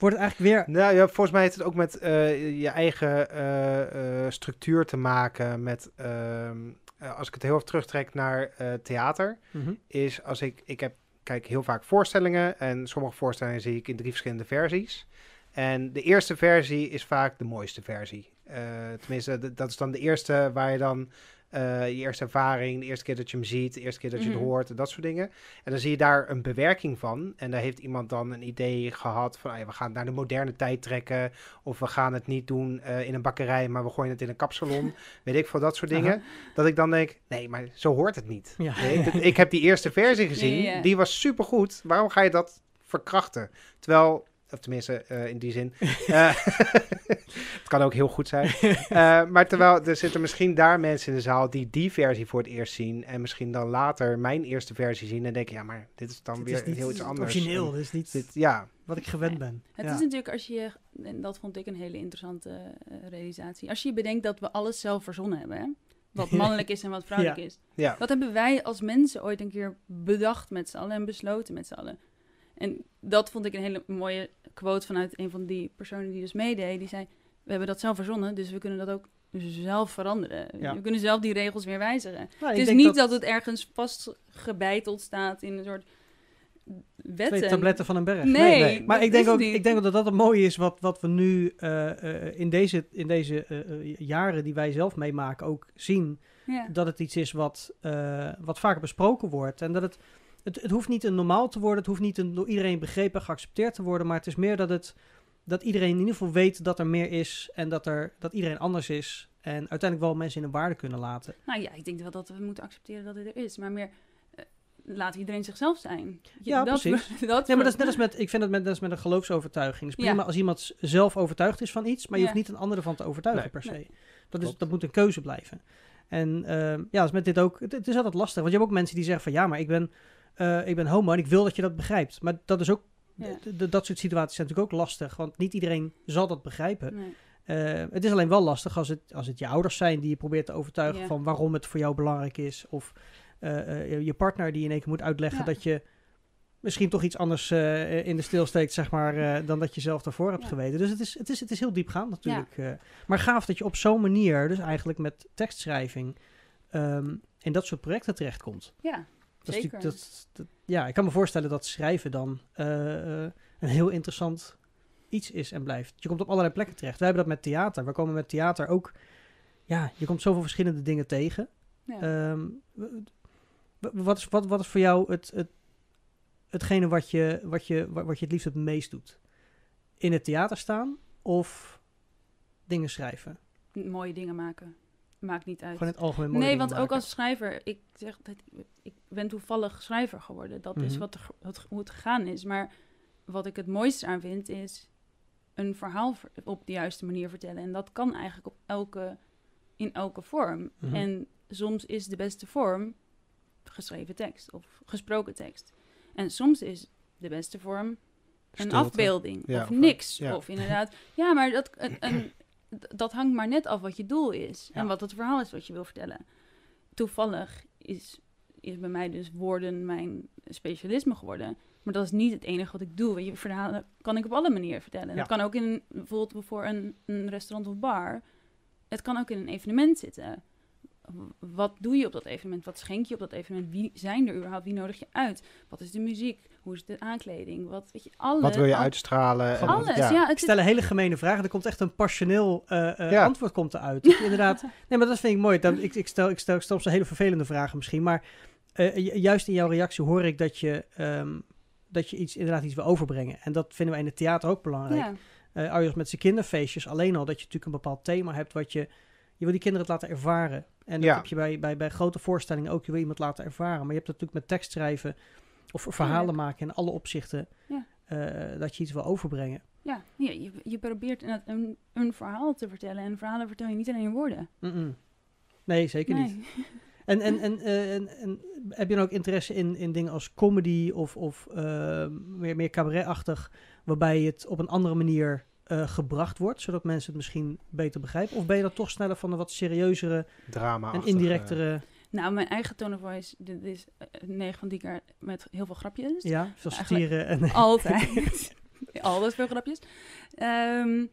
Wordt het eigenlijk weer... Nou ja, volgens mij heeft het ook met eh, je eigen eh, eh, structuur te maken. Met, ehm, eh, als ik het heel even terugtrek naar theater, Mhm. is als ik, ik heb, kijk heel vaak voorstellingen en sommige voorstellingen zie ik in drie verschillende versies. En de eerste versie is vaak de mooiste versie. Tenminste, dat is dan de eerste waar je dan je eerste ervaring, de eerste keer dat je hem ziet, de eerste keer dat je Mhm. het hoort, en dat soort dingen. En dan zie je daar een bewerking van. En daar heeft iemand dan een idee gehad van, we gaan naar de moderne tijd trekken. Of we gaan het niet doen eh, in een bakkerij, maar we gooien het in een kapsalon. Weet ik veel, dat soort dingen. Dat ik dan denk, nee, maar zo hoort het niet. Ja. Nee, ik heb die eerste versie gezien, ja. die was supergoed. Waarom ga je dat verkrachten? Terwijl, of tenminste eh, in die zin, eh, het kan ook heel goed zijn. Eh, maar terwijl er zitten misschien daar mensen in de zaal die die versie voor het eerst zien. En misschien dan later mijn eerste versie zien en denken, ja, maar dit is dan Dit weer is niet heel iets anders. origineel. En Dit is niet Dit, ja, wat ik gewend ben. Het Ja. is natuurlijk als je, en dat vond ik een hele interessante realisatie. Als je bedenkt dat we alles zelf verzonnen hebben, hè? wat mannelijk is en wat vrouwelijk is. ja. Dat hebben wij als mensen ooit een keer bedacht met z'n allen en besloten met z'n allen. En dat vond ik een hele mooie quote vanuit een van die personen die dus meedeed. Die zei, we hebben dat zelf verzonnen, dus we kunnen dat ook zelf veranderen. Ja. We kunnen zelf die regels weer wijzigen. Nou, het is niet dat... het ergens vastgebeiteld staat in een soort wetten. Twee tabletten van een berg. Nee, nee. Maar ik denk, ook, niet. ik denk ook dat dat het mooie is wat, wat we nu eh, eh, in deze, in deze eh, jaren die wij zelf meemaken ook zien. Ja. Dat het iets is wat, wat vaker besproken wordt. En dat het, het, het hoeft niet een normaal te worden. Het hoeft niet een, door iedereen begrepen en geaccepteerd te worden. Maar het is meer dat, het, dat iedereen in ieder geval weet dat er meer is. En dat, er, dat iedereen anders is. En uiteindelijk wel mensen in een waarde kunnen laten. Nou ja, ik denk wel dat we moeten accepteren dat het er is. Maar meer, eh, laat iedereen zichzelf zijn. Je- Ja, dat, precies. dat Nee, maar dat is net als met, ik vind het met, net als met een geloofsovertuiging. Het is prima Ja. als iemand zelf overtuigd is van iets, maar je Ja. hoeft niet een ander ervan te overtuigen Nee. per se. Nee. Dat, is, dat moet een keuze blijven. En ehm, ja, dat is met dit ook. Het, het is altijd lastig, want je hebt ook mensen die zeggen van ja, maar ik ben, eh, ik ben homo en ik wil dat je dat begrijpt. Maar dat is ook, Ja. dat soort situaties zijn natuurlijk ook lastig, want niet iedereen zal dat begrijpen. Nee. Eh, het is alleen wel lastig als het, als het je ouders zijn die je probeert te overtuigen Ja. van waarom het voor jou belangrijk is. Of eh, je partner die in één keer moet uitleggen Ja. dat je misschien toch iets anders in de stil steekt, zeg maar, dan dat je zelf daarvoor hebt Ja. geweten. Dus het is, het, is, het is heel diepgaand natuurlijk. maar gaaf dat je op zo'n manier, dus eigenlijk met tekstschrijving, ehm, in dat soort projecten terechtkomt. Ja, Dat zeker. dat, dat- ja, ik kan me voorstellen dat schrijven dan eh, eh, een heel interessant iets is en blijft. Je komt op allerlei plekken terecht. Wij hebben dat met theater. We komen met theater ook... Ja, je komt zoveel verschillende dingen tegen. ja. Ehm, wat, is, wat, wat is voor jou het, het, hetgene wat je, wat, je, wa- wat je het liefst het meest doet? In het theater staan of dingen schrijven? mooie dingen maken. Maakt niet uit. Gewoon in het algemeen mooie nee, want ook als schrijver, ik zeg ben toevallig schrijver geworden. Dat is Mhm. wat, er hoe het gegaan is. Maar wat ik het mooiste aan vind, is een verhaal ver- op de juiste manier vertellen. En dat kan eigenlijk op elke, in elke vorm. Mhm. En soms is de beste vorm geschreven tekst of gesproken tekst. En soms is de beste vorm een Stilte. afbeelding Ja, of of- niks. ja. Of inderdaad, ja, maar dat, een, dat hangt maar net af wat je doel is en wat het verhaal is wat je wil vertellen. Toevallig is, is bij mij dus woorden mijn specialisme geworden. Maar dat is niet het enige wat ik doe. Weet je, verhalen kan ik op alle manieren vertellen. En Ja. Dat kan ook in bijvoorbeeld voor een, een restaurant of bar. Het kan ook in een evenement zitten. Wat doe je op dat evenement? Wat schenk je op dat evenement? Wie zijn er überhaupt? Wie nodig je uit? Wat is de muziek? Hoe is de aankleding? Wat, weet je, alles. Wat wil je al- uitstralen? En- Alles, ja. ja. het Ik stel een hele gemene vraag. Er komt echt een passioneel eh, eh, Ja. antwoord komt eruit. Inderdaad. Nee, maar dat vind ik mooi. Dan, ik, ik, stel, ik, stel, ik stel soms hele vervelende vragen misschien. Maar eh, ju- juist in jouw reactie hoor ik dat je, ehm, dat je iets, inderdaad iets wil overbrengen. En dat vinden wij in het theater ook belangrijk. ja. Eh met zijn kinderfeestjes alleen al. Dat je natuurlijk een bepaald thema hebt wat je... Je wil die kinderen het laten ervaren. En dat Ja. heb je bij, bij, bij grote voorstellingen ook. Je wil iemand laten ervaren. Maar je hebt dat natuurlijk met tekstschrijven of verhalen maken in alle opzichten. Ja. eh, dat je iets wil overbrengen. Ja, ja je, je probeert inderdaad een, een verhaal te vertellen. En verhalen vertel je niet alleen in woorden. Nee, zeker niet. En, en, en, eh, en, en heb je dan ook interesse in, in dingen als comedy of, of eh, meer, meer cabaretachtig, waarbij het op een andere manier eh, gebracht wordt, zodat mensen het misschien beter begrijpen? Of ben je dan toch sneller van een wat serieuzere Drama. en indirectere, Nou, mijn eigen tone of voice, dit is eh, 9 van die keer met heel veel grapjes. ja, zoals satire en... Altijd. Altijd veel grapjes. Ehm,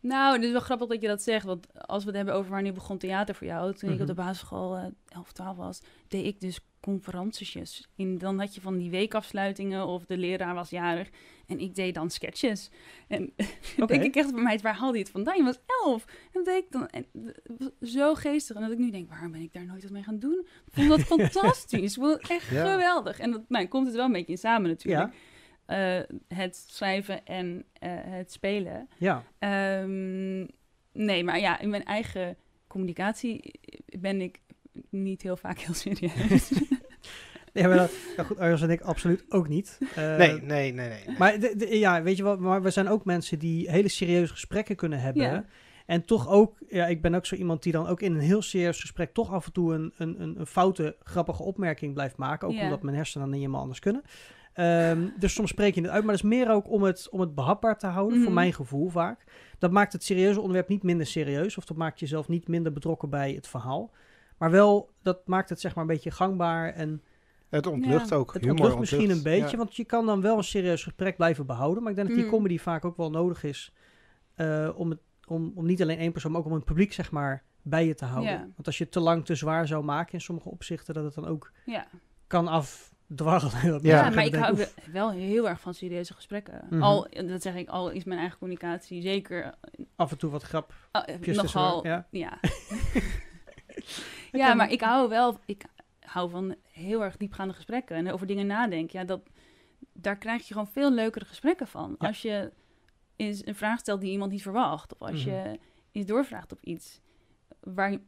nou, het is wel grappig dat je dat zegt. Want als we het hebben over wanneer begon theater voor jou. Toen ik Mhm. op de basisschool eh 11, 12 was, deed ik dus conferentiesjes. In, dan had je van die weekafsluitingen of de leraar was jarig. En ik deed dan sketches. En Oké. denk ik echt bij mij, waar haalde je het vandaan? Je was 11. En dat deed ik dan en, zo geestig. En dat ik nu denk, waarom ben ik daar nooit wat mee gaan doen? Ik vond dat fantastisch. Ik vond het echt Ja. geweldig. En dat nou, komt het wel een beetje in samen natuurlijk. Eh, het schrijven en eh, het spelen. Ja, Ehm, nee, maar ja, in mijn eigen communicatie ben ik niet heel vaak heel serieus. ja, maar dat, ja goed, Arjos en ik absoluut ook niet. Eh, Nee, nee, nee, nee. Maar de- de- ja, weet je wat, maar we zijn ook mensen die hele serieuze gesprekken kunnen hebben. Ja. En toch ook, ja, ik ben ook zo iemand die dan ook in een heel serieus gesprek toch af en toe een, een, een, een foute, grappige opmerking blijft maken. Ook Ja. omdat mijn hersenen dan niet helemaal anders kunnen. Ehm, dus soms spreek je het uit, maar dat is meer ook om het, om het behapbaar te houden, voor Mhm. mijn gevoel vaak. Dat maakt het serieuze onderwerp niet minder serieus, of dat maakt jezelf niet minder betrokken bij het verhaal. Maar wel, dat maakt het zeg maar een beetje gangbaar en Het ontlucht Ja, ook. Het Humor ontlucht misschien een beetje, want je kan dan wel een serieus gesprek blijven behouden. Maar ik denk dat die Mm. comedy vaak ook wel nodig is eh, om, het, om, om niet alleen één persoon, maar ook om het publiek zeg maar bij je te houden. Ja. Want als je het te lang te zwaar zou maken in sommige opzichten, dat het dan ook Ja, kan afdwarrelen. Dat Ja. ja, maar ik hou oef, wel heel erg van serieuze gesprekken. Mhm. Al, dat zeg ik, al is mijn eigen communicatie zeker af en toe wat grap. tussendoor, nogal... ja. Ja, ja kan- maar ik hou wel... Ik hou van heel erg diepgaande gesprekken en over dingen nadenken. Ja, dat, daar krijg je gewoon veel leukere gesprekken van. Ja. Als je eens een vraag stelt die iemand niet verwacht. Of als Mhm. je eens doorvraagt op iets waar je-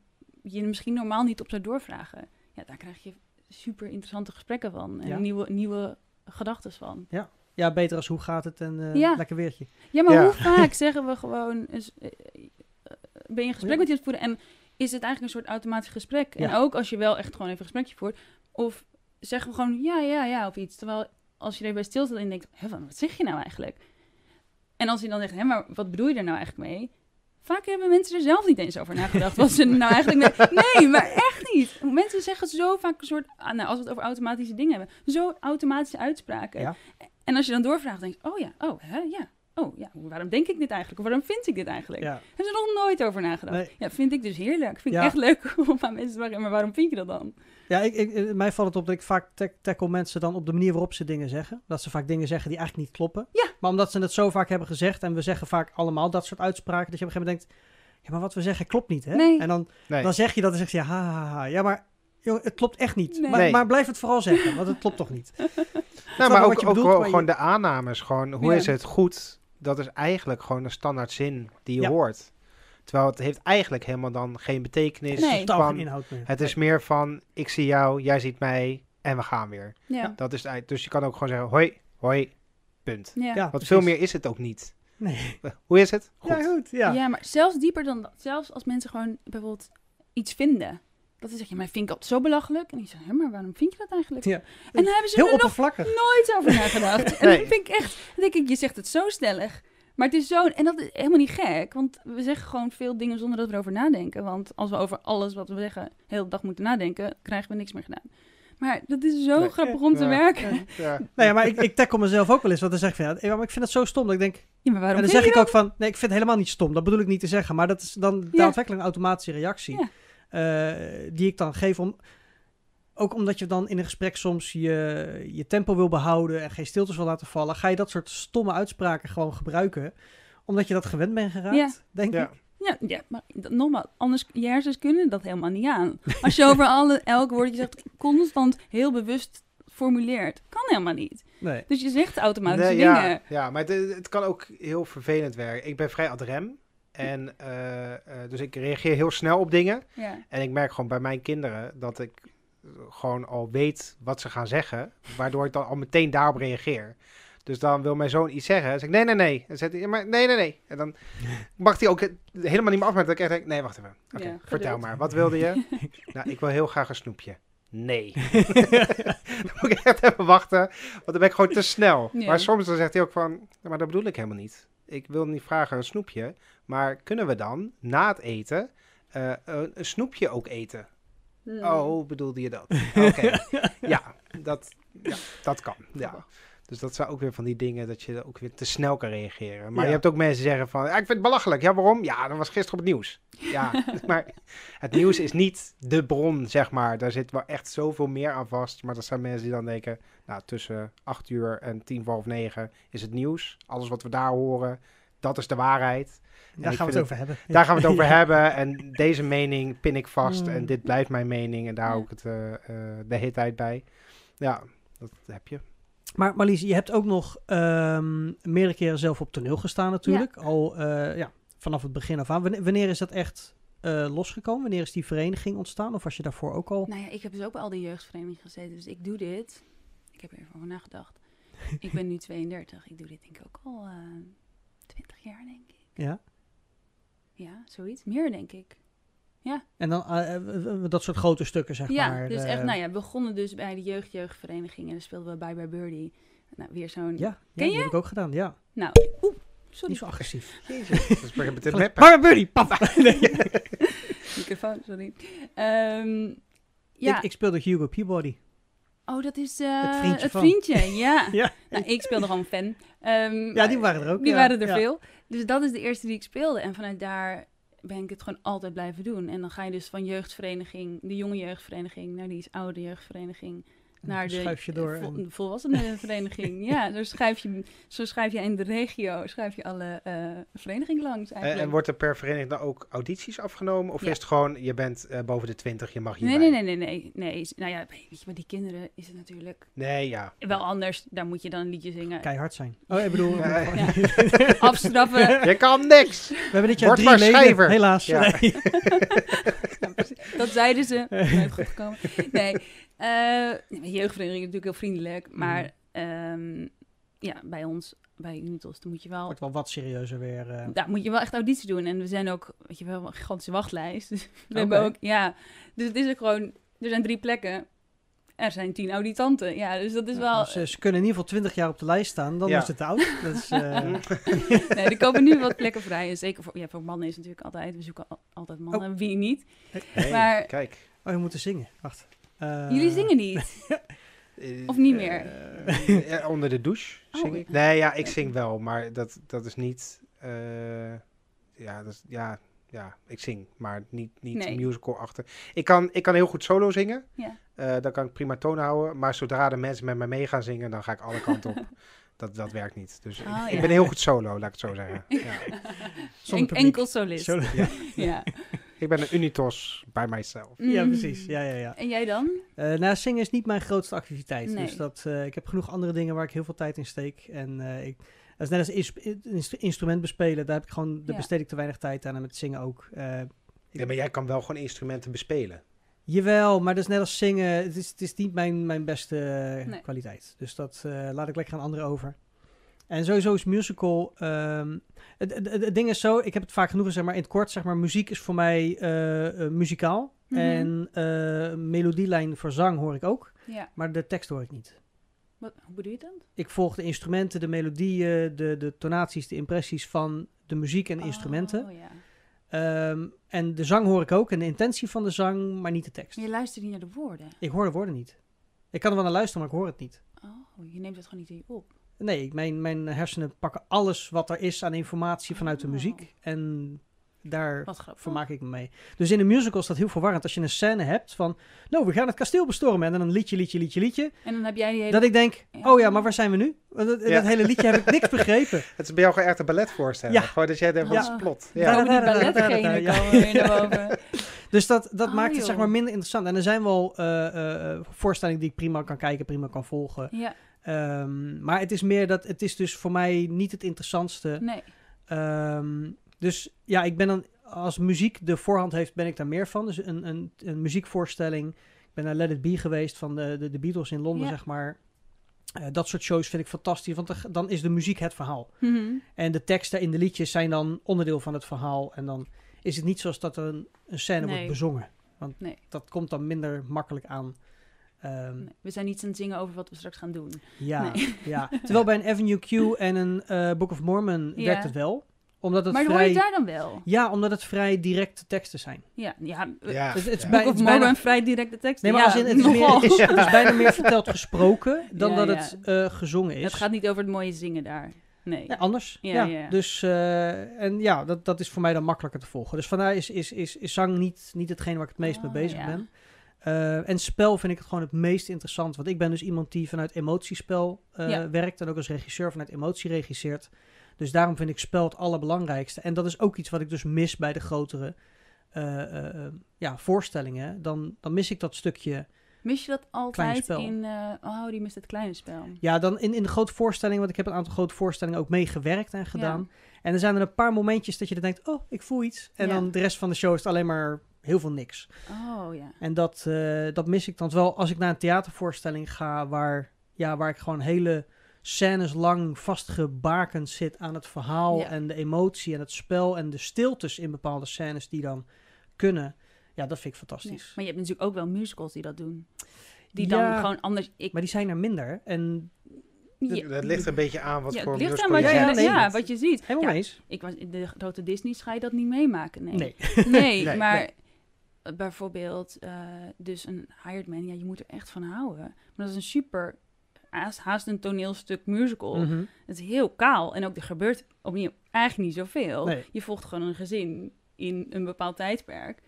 je misschien normaal niet op zou doorvragen. Ja, daar krijg je super interessante gesprekken van. En Ja. nieuwe, nieuwe gedachten van. Ja, beter als hoe gaat het en eh, Ja. lekker weertje. Ja, maar Ja. hoe vaak zeggen we gewoon... eh, eh, ben je een gesprek Ja. met iemand voeren en is het eigenlijk een soort automatisch gesprek? En Ja. ook als je wel echt gewoon even een gesprekje voert. Of zeggen we gewoon ja, ja, ja op iets. Terwijl als je er bij stilstaat en denkt, Hè, wat wat zeg je nou eigenlijk? En als je dan zegt, hè, maar wat bedoel je er nou eigenlijk mee? Vaak hebben mensen er zelf niet eens over nagedacht wat ze nou eigenlijk... Nee, nee, maar echt niet. Mensen zeggen zo vaak een soort... ah, nou, als we het over automatische dingen hebben. Zo automatische uitspraken. Ja. En als je dan doorvraagt, denk je... Oh ja, oh, hè, ja. Oh ja, waarom denk ik dit eigenlijk? Of waarom vind ik dit eigenlijk? Ja. Hebben ze er nog nooit over nagedacht? Nee. Ja, vind ik dus heerlijk. Vind ik Ja. echt leuk om aan mensen te vragen. Maar waarom vind je dat dan? Ja, ik, ik, eh, mij valt het op dat ik vaak tack- tackle mensen dan op de manier waarop ze dingen zeggen. Dat ze vaak dingen zeggen die eigenlijk niet kloppen. Ja. Maar omdat ze het zo vaak hebben gezegd en we zeggen vaak allemaal dat soort uitspraken, dat je op een gegeven moment denkt, ja, maar wat we zeggen klopt niet, hè? Nee. En dan, Nee. dan zeg je dat en zeg je, ja, ha, ha, ha. ja, maar jongen, het klopt echt niet. Nee. Maar, Nee. maar blijf het vooral zeggen, want het klopt toch niet. Nou, maar ook, ook maar gewoon je- de aannames. Gewoon, hoe Ja. is het goed? Dat is eigenlijk gewoon een standaard zin die je Ja. hoort. Terwijl het heeft eigenlijk helemaal dan geen betekenis. Nee. Totaal geen Van, inhoud meer. het is meer van, ik zie jou, jij ziet mij en we gaan weer. Ja. Dat is het. Dus je kan ook gewoon zeggen, hoi, hoi, punt. Ja. Ja, Want precies. veel meer is het ook niet. Nee. Hoe is het? Goed. Ja, goed. Ja. Ja. maar zelfs dieper dan dat. Zelfs als mensen gewoon bijvoorbeeld iets vinden. Dat ze zeggen, ja, maar vind ik altijd zo belachelijk. En ik zeg, hè, maar waarom vind je dat eigenlijk? Ja. En dan hebben ze Heel er nog nooit over nagedacht. En dan vind ik echt, dan denk ik, je zegt het zo stellig. Maar het is zo, en dat is helemaal niet gek. Want we zeggen gewoon veel dingen zonder dat we erover nadenken. Want als we over alles wat we zeggen de hele dag moeten nadenken, krijgen we niks meer gedaan. Maar dat is zo Nee. grappig om te werken. Ja. Nou ja, maar ik, ik tackle mezelf ook wel eens, want dan zeg ik van, ja, maar ik vind het zo stom dat ik denk, Ja, maar waarom en dan zeg ik ook van, nee, ik vind het helemaal niet stom. Dat bedoel ik niet te zeggen, maar dat is dan daadwerkelijk een automatische reactie. Ja. eh, die ik dan geef om... Ook omdat je dan in een gesprek soms je, je tempo wil behouden en geen stiltes wil laten vallen, ga je dat soort stomme uitspraken gewoon gebruiken. Omdat je dat gewend bent geraakt, Ja. denk Ja. ik. Ja, ja maar nogmaals, anders, je hersens kunnen dat helemaal niet aan. Als je over alle, elk woordje zegt, constant heel bewust formuleert, kan helemaal niet. Nee. Dus je zegt automatische Nee, dingen. ja, ja, maar het, het kan ook heel vervelend werken. Ik ben vrij ad rem. En eh, eh, dus ik reageer heel snel op dingen. Ja. En ik merk gewoon bij mijn kinderen dat ik gewoon al weet wat ze gaan zeggen. Waardoor ik dan al meteen daarop reageer. Dus dan wil mijn zoon iets zeggen. Dan zeg ik nee, nee, nee. Dan zegt hij, maar nee, nee, nee. En dan mag hij ook helemaal niet meer af. Maar dat ik echt denk, nee, wacht even. Oké, Ja, vertel maar. Wat wilde je? nou, ik wil heel graag een snoepje. Nee. dan moet ik echt even wachten. Want dan ben ik gewoon te snel. Ja. Maar soms dan zegt hij ook van, "Ja, maar dat bedoel ik helemaal niet. Ik wil niet vragen een snoepje. Maar kunnen we dan na het eten eh, een, een snoepje ook eten? Hmm. Oh, bedoelde je dat? Oké. ja, dat, ja, dat kan. Ja. Dus dat zijn ook weer van die dingen dat je ook weer te snel kan reageren. Maar Ja. je hebt ook mensen die zeggen van, ja, ik vind het belachelijk. Ja, waarom? Ja, dat was gisteren op het nieuws. Ja, maar het nieuws is niet de bron, zeg maar. Daar zit wel echt zoveel meer aan vast. Maar dat zijn mensen die dan denken, nou, tussen 8 uur en tien voor half negen is het nieuws. Alles wat we daar horen, dat is de waarheid. Daar ik gaan we het over hebben. Daar gaan we het over hebben. En deze mening pin ik vast. Mm. En dit blijft mijn mening. En daar Ja. ook het, eh, eh, de hele tijd bij. Ja, dat heb je. Maar Marlies, je hebt ook nog ehm, meerdere keren zelf op toneel gestaan natuurlijk. Al eh, ja, vanaf het begin af aan. Wanneer, is dat echt eh, losgekomen? Wanneer is die vereniging ontstaan? Of was je daarvoor ook al? Nou ja, ik heb dus ook bij al die jeugdverenigingen gezeten. Dus ik doe dit. Ik heb er even over nagedacht. ik ben nu 32. Ik doe dit denk ik ook al 20 jaar, denk ik. Ja. Ja, zoiets. Meer, denk ik. En dan eh, eh, dat soort grote stukken, zeg ja, maar. dus eh, echt, nou ja, we begonnen dus bij de jeugd-jeugdvereniging. En dan speelden we Bye Bye Birdie. Nou, weer zo'n... Ja, ja Ken je? heb ik ook gedaan, ja. Nou, oeh, sorry. Niet zo agressief. Jezus. Dat is met de Gelijk, meppen. Maar Buddy, pap! Nee. Microfoon, sorry. Ehm, ja, ik, ik speelde Hugo Peabody. Oh, dat is eh, Het vriendje van. vriendje, ja. Ja. Nou, ik speelde gewoon fan. Ehm, Ja, die waren er ook. Die ja. waren er Ja. veel. Dus dat is de eerste die ik speelde. En vanuit daar ben ik het gewoon altijd blijven doen. En dan ga je dus van jeugdvereniging, de jonge jeugdvereniging, naar die oude jeugdvereniging, naar de schuif je door vol- en- volwassenenvereniging. ja, dus schrijf je, zo schrijf je in de regio, schrijf je alle eh verenigingen langs En, eigenlijk. en wordt er per vereniging dan ook audities afgenomen? Of Ja. is het gewoon, je bent eh, boven de 20, je mag nee, hierbij? nee, nee, nee, nee, nee. Nou ja, weet je, bij die kinderen is het natuurlijk Nee, ja. wel anders. Daar moet je dan een liedje zingen. Keihard zijn. Oh, ik bedoel... Ja. we Afstraffen. Je kan niks! hebben dit jaar Word drie maar leden, helaas. Nee. Dat zeiden ze. Nooit goed gekomen. Nee, eh de jeugdvereniging is natuurlijk heel vriendelijk. Maar ehm, ja, bij ons, bij Unitos, dan moet je wel... Wordt wel wat serieuzer weer. eh. Daar moet je wel echt auditie doen. En we zijn ook, weet je wel, een gigantische wachtlijst. Dus we hebben ook, ja. Dus het is ook gewoon, er zijn drie plekken. Er zijn tien auditanten. Ja, dus dat is wel... Ja, ze, ze kunnen in ieder geval 20 jaar op de lijst staan, dan Ja. is het te oud. Dat is, eh, nee, er komen nu wat plekken vrij. En zeker voor, ja, voor mannen is het natuurlijk altijd, we zoeken al- altijd mannen. Wie niet? Hey, Maar- Kijk. oh, je moet er zingen. Wacht. Eh, Jullie zingen niet. Eh, Of niet meer? eh, ja, onder de douche zing Oh. ik. Nee, ja, ik zing wel, maar dat, dat is niet... eh, ja, dat is, ja, ja, ik zing, maar niet, niet Nee. musical achter. Ik kan, ik kan heel goed solo zingen. Ja. Eh, dan kan ik prima toon houden. Maar zodra de mensen met mij mee gaan zingen, dan ga ik alle kanten op. Dat, dat werkt niet. Dus ik, Oh, ik ja. ben heel goed solo, laat ik het zo zeggen. Ja. En, enkel solist. Ja. Ik ben een unitos by myself. ja, Mm. precies. Ja, ja, ja. En jij dan? Eh, nou, zingen is niet mijn grootste activiteit. Nee. Dus dat, eh, ik heb genoeg andere dingen waar ik heel veel tijd in steek. En eh, ik, dat is net als ins- ins- instrument bespelen. Daar heb ik gewoon, daar Ja. besteed ik te weinig tijd aan. En met zingen ook. Eh, Ja, maar jij kan wel gewoon instrumenten bespelen. Jawel, maar dat is net als zingen. Het is, het is niet mijn, mijn beste Nee. kwaliteit. Dus dat eh, laat ik lekker aan anderen over. En sowieso is musical. ehm, het, het, ding is zo, ik heb het vaak genoeg gezegd, maar in het kort zeg maar, muziek is voor mij eh, eh, muzikaal. Mhm. En eh, melodielijn voor zang hoor ik ook, Ja. maar de tekst hoor ik niet. Wat, hoe bedoel je dat? Ik volg de instrumenten, de melodieën, de, de tonaties, de impressies van de muziek en de instrumenten. Oh, ja. Ehm, en de zang hoor ik ook en de intentie van de zang, maar niet de tekst. Je luistert niet naar de woorden. Ik hoor de woorden niet. Ik kan er wel naar luisteren, maar ik hoor het niet. Oh, je neemt het gewoon niet in je op. Nee, ik- mijn, mijn hersenen pakken alles wat er is aan informatie vanuit de Oh. muziek. En daar vermaak ik me mee. Dus in een musical is dat heel verwarrend. Als je een scène hebt van... Nou, we gaan het kasteel bestormen. En dan een liedje, liedje, liedje, liedje. En dan heb jij die hele... Dat ik denk... Ja. Oh ja, maar waar zijn we nu? Dat, Ja. dat hele liedje heb ik niks begrepen. Het is bij jou gewoon echt een ballet voorstellen. Ja. Gewoon dat jij denkt, wat is plot? Ja. Die balletgenen ja. komen weer naar boven. Dus dat, dat Oh, maakt het joh. zeg maar minder interessant. En er zijn wel eh, eh, voorstellingen die ik prima kan kijken, prima kan volgen. Ja, Ehm, maar het is meer dat... Het is dus voor mij niet het interessantste. nee. Ehm, dus ja, ik ben dan, als muziek de voorhand heeft, ben ik daar meer van. Dus een, een, een muziekvoorstelling. Ik ben naar Let It Be geweest van de, de, de Beatles in Londen, Ja. zeg maar. Eh, dat soort shows vind ik fantastisch, want dan is de muziek het verhaal. Mhm. En de teksten in de liedjes zijn dan onderdeel van het verhaal. En dan is het niet zoals dat er een, een scène Nee. wordt bezongen. Want Nee. dat komt dan minder makkelijk aan. Ehm, Nee, We zijn niet aan het zingen over wat we straks gaan doen. ja, Nee. ja, terwijl bij een Avenue Q en een eh, Book of Mormon Ja. werkt het wel. Omdat het maar hoor vrij... je daar dan wel? Ja, omdat het vrij directe teksten zijn. Ja, ja. Ja, Het- het is ja. bij- het is bijna- vrij directe tekst. Nee, maar ja, als in, het, is meer, het, is, het is bijna meer verteld gesproken dan Ja, dat ja. het eh, gezongen is. Het gaat niet over het mooie zingen daar. Nee. Ja, anders. Ja, Ja, ja. Dus, eh, en ja, dat, dat is voor mij dan makkelijker te volgen. Dus vandaar is, is, is, is zang niet, niet hetgeen waar ik het meest mee Oh, bezig ja. ben. Eh, en spel vind ik het gewoon het meest interessant. Want ik ben dus iemand die vanuit emotiespel eh, Ja. werkt. En ook als regisseur vanuit emotie regisseert. Dus daarom vind ik spel het allerbelangrijkste. En dat is ook iets wat ik dus mis bij de grotere eh, ja, voorstellingen. Dan, dan mis ik dat stukje. Mis je dat altijd in... oh, die mist het kleine spel. Ja, dan in, in de grote voorstellingen. Want ik heb een aantal grote voorstellingen ook meegewerkt en gedaan. En er zijn er een paar momentjes dat je dan denkt: oh, ik voel iets. En Ja. dan de rest van de show is het alleen maar heel veel niks. Oh, ja. En dat, eh, dat mis ik dan wel als ik naar een theatervoorstelling ga waar, ja, waar ik gewoon hele scènes lang vastgebakend zit aan het verhaal Ja. en de emotie en het spel en de stiltes in bepaalde scènes die dan kunnen. Ja, dat vind ik Ja. fantastisch. Maar je hebt natuurlijk ook wel musicals die dat doen. Die Ja. dan gewoon anders... Ik, Maar die zijn er minder. En ja, Dat ligt er een beetje aan wat ja, voor het ligt aan wat je Ja, ja, nee. ja, wat je ziet. helemaal Ja, eens. Ik was in de grote Disney's ga je dat niet meemaken, nee. Nee. Nee, Nee, maar nee. Bijvoorbeeld, eh, dus een hired man, ja, je moet er echt van houden. Maar dat is een super, haast, haast een toneelstuk musical. Mhm. Het is heel kaal en ook er gebeurt opnieuw eigenlijk niet zoveel. Nee. Je volgt gewoon een gezin in een bepaald tijdperk.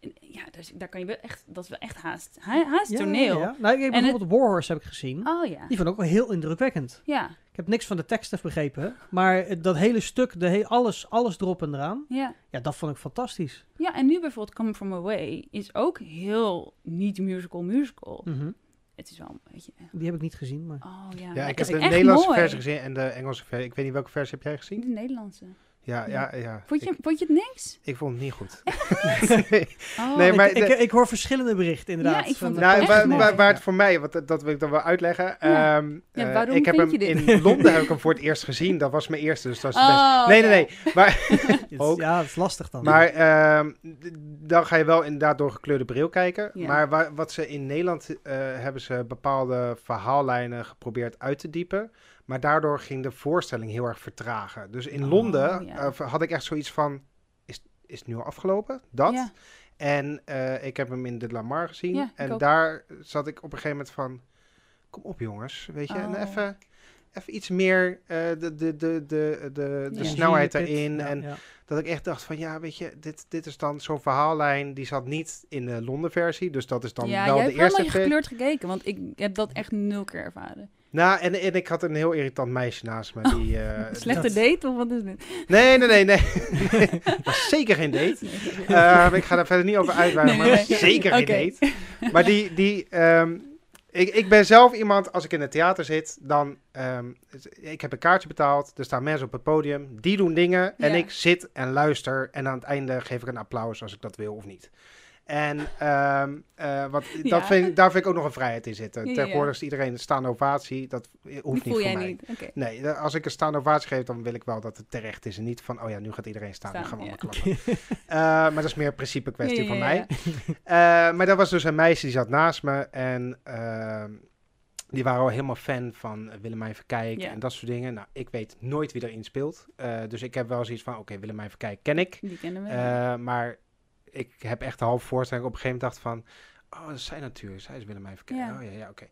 En ja, dus, daar kan je wel echt, dat is wel echt haast, ha- haast Ja, toneel. ja. Nou, ik heb bijvoorbeeld Warhorse heb ik gezien. Oh ja. Die vond ik ook wel heel indrukwekkend. Ja, heb niks van de tekst even begrepen, maar dat hele stuk, de he- alles, alles erop en eraan, ja. ja, dat vond ik fantastisch. Ja, en nu bijvoorbeeld Come From Away is ook heel niet musical musical. Mhm. Het is wel een beetje... Die heb ik niet gezien, maar... Oh ja, ik heb de Nederlandse mooi. versie gezien en de Engelse versie. Ik weet niet welke versie heb jij gezien? De Nederlandse. Ja, ja, ja. Vond je, Ik, vond je het niks? ik vond het niet goed. Oh, Nee, maar ik, ik, de- ik hoor verschillende berichten inderdaad. Ja, ik vond van- het Nou, waar, waar, waar het voor mij, want dat, wil ik dan wel uitleggen. Ja. Ehm, Ja, eh, waarom ik heb hem je dit? in Londen heb ik hem voor het eerst gezien. Dat was mijn eerste, dus dat is het beste. Oh, Nee, nee, nee. Maar, Het is- ook. Ja, dat is lastig dan. maar ehm, dan ga je wel inderdaad door gekleurde bril kijken. Ja. Maar wa- wat ze in Nederland eh, hebben ze bepaalde verhaallijnen geprobeerd uit te diepen. Maar daardoor ging de voorstelling heel erg vertragen. Dus in Oh, Londen ja. eh, had ik echt zoiets van: is, is het nu al afgelopen? Dat. Ja. En eh, ik heb hem in de Lamar gezien. Ja, ik en ook. daar zat ik op een gegeven moment van... Kom op jongens, weet je. En Oh. even, even iets meer eh, de, de, de, de, de, de Ja. snelheid erin. ja, en ja. dat ik echt dacht van... Ja, weet je, dit, dit is dan zo'n verhaallijn. Die zat niet in de Londen versie. Dus dat is dan ja, wel de hebt eerste helemaal versie. gekleurd gekeken, want ik heb dat echt nul keer ervaren. Nou, en, en ik had een heel irritant meisje naast me. Die, eh, Slechte dat- date of wat is dit? Nee, nee, nee, nee. was zeker geen date. Ehm, ik ga daar verder niet over uitweiden, Nee, maar nee, zeker geen date. Maar die, die ehm, ik, ik ben zelf iemand, als ik in het theater zit, dan, ehm, ik heb een kaartje betaald, er staan mensen op het podium, die doen dingen en Ja. ik zit en luister en aan het einde geef ik een applaus als ik dat wil of niet. En ehm, eh, wat, Ja. dat vind, daar vind ik ook nog een vrijheid in zitten. Ja, ja. Tegenwoordig is iedereen een staande ovatie, dat hoeft niet voor jij mij. niet. Nee, eh, als ik een staande ovatie geef, dan wil ik wel dat het terecht is. En niet van, oh ja, nu gaat iedereen staan. Staan, gaan we ja. allemaal klappen. Eh, maar dat is meer een principe kwestie Ja, van ja, mij. ja. Eh, maar dat was dus een meisje die zat naast me. En ehm, die waren al helemaal fan van Willemijn Verkijk Ja. en dat soort dingen. Nou, ik weet nooit wie erin speelt. Eh, dus ik heb wel zoiets van, oké, Willemijn Verkijk ken ik. Die kennen we. Eh, maar ik heb echt de halve voorstelling op een gegeven moment dacht van... Oh, dat is zij natuurlijk. Zij is Willemijn Verkijk. Ja. Oh ja, ja, oké.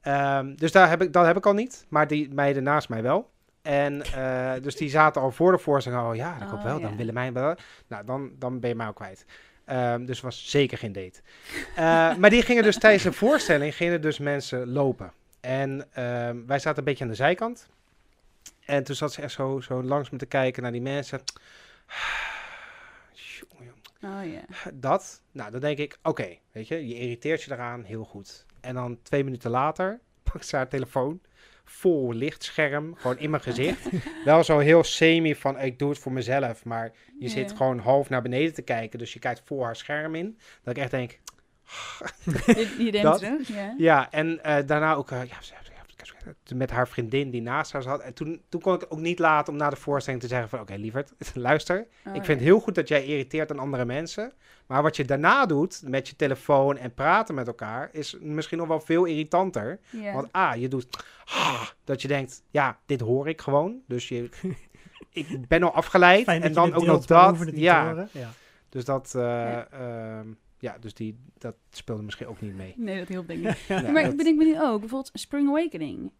Ehm, dus daar heb ik, dat heb ik al niet. Maar die meiden naast mij wel. En eh, dus die zaten al voor de voorstelling. Oh ja, dat Oh, wel. Dan. Willemijn. wel. Nou, dan, dan ben je mij al kwijt. Ehm, dus was zeker geen date. Eh, maar die gingen dus tijdens de voorstelling gingen dus mensen lopen. En ehm, wij zaten een beetje aan de zijkant. En toen zat ze echt zo, zo langs me te kijken naar die mensen. Oh ja. Dat, nou dan denk ik, oké, weet je, je irriteert je eraan, heel goed. En dan twee minuten later pakt ze haar telefoon, vol lichtscherm, gewoon in mijn gezicht. Wel zo heel semi van, ik doe het voor mezelf, maar je zit gewoon half naar beneden te kijken, dus je kijkt voor haar scherm in. Dat ik echt denk, Je, je denkt Dat- ja. ja, en eh, daarna ook, eh, ja, met haar vriendin die naast haar zat. En toen, toen kon ik het ook niet laten om na de voorstelling te zeggen van, oké, lieverd, luister, Oh, ik vind ja. het heel goed dat jij irriteert aan andere mensen. Maar wat je daarna doet met je telefoon en praten met elkaar, is misschien nog wel veel irritanter. Want A, je doet ah, dat je denkt, ja, dit hoor ik gewoon. Dus je, ik ben al afgeleid. En dan ook nog dat. Ja, dus dat, eh, Ja. ehm, ja, dus die, dat speelde misschien ook niet mee. Nee, dat hielp denk ik maar dat- ik bedenk me nu ook, bijvoorbeeld Spring Awakening.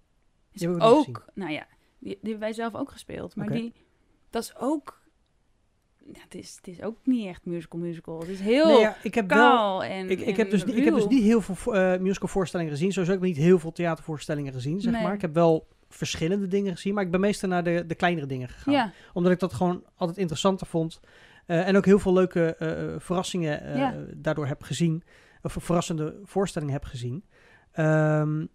Is ook, nou ja, die, die hebben wij zelf ook gespeeld. Maar die, dat is ook, ja, het, is, het is ook niet echt musical musical. Het is heel Nee, ja, ik heb wel... en Ik, ik, en heb dus, niet- ik heb dus niet heel veel eh, musicalvoorstellingen gezien. Sowieso heb ik niet heel veel theatervoorstellingen gezien, zeg Nee. maar. Ik heb wel verschillende dingen gezien, maar ik ben meestal naar de, de kleinere dingen gegaan. Ja, Omdat ik dat gewoon altijd interessanter vond. Eh, en ook heel veel leuke eh, verrassingen eh, Ja. daardoor heb gezien. Of verrassende voorstellingen heb gezien. Ehm,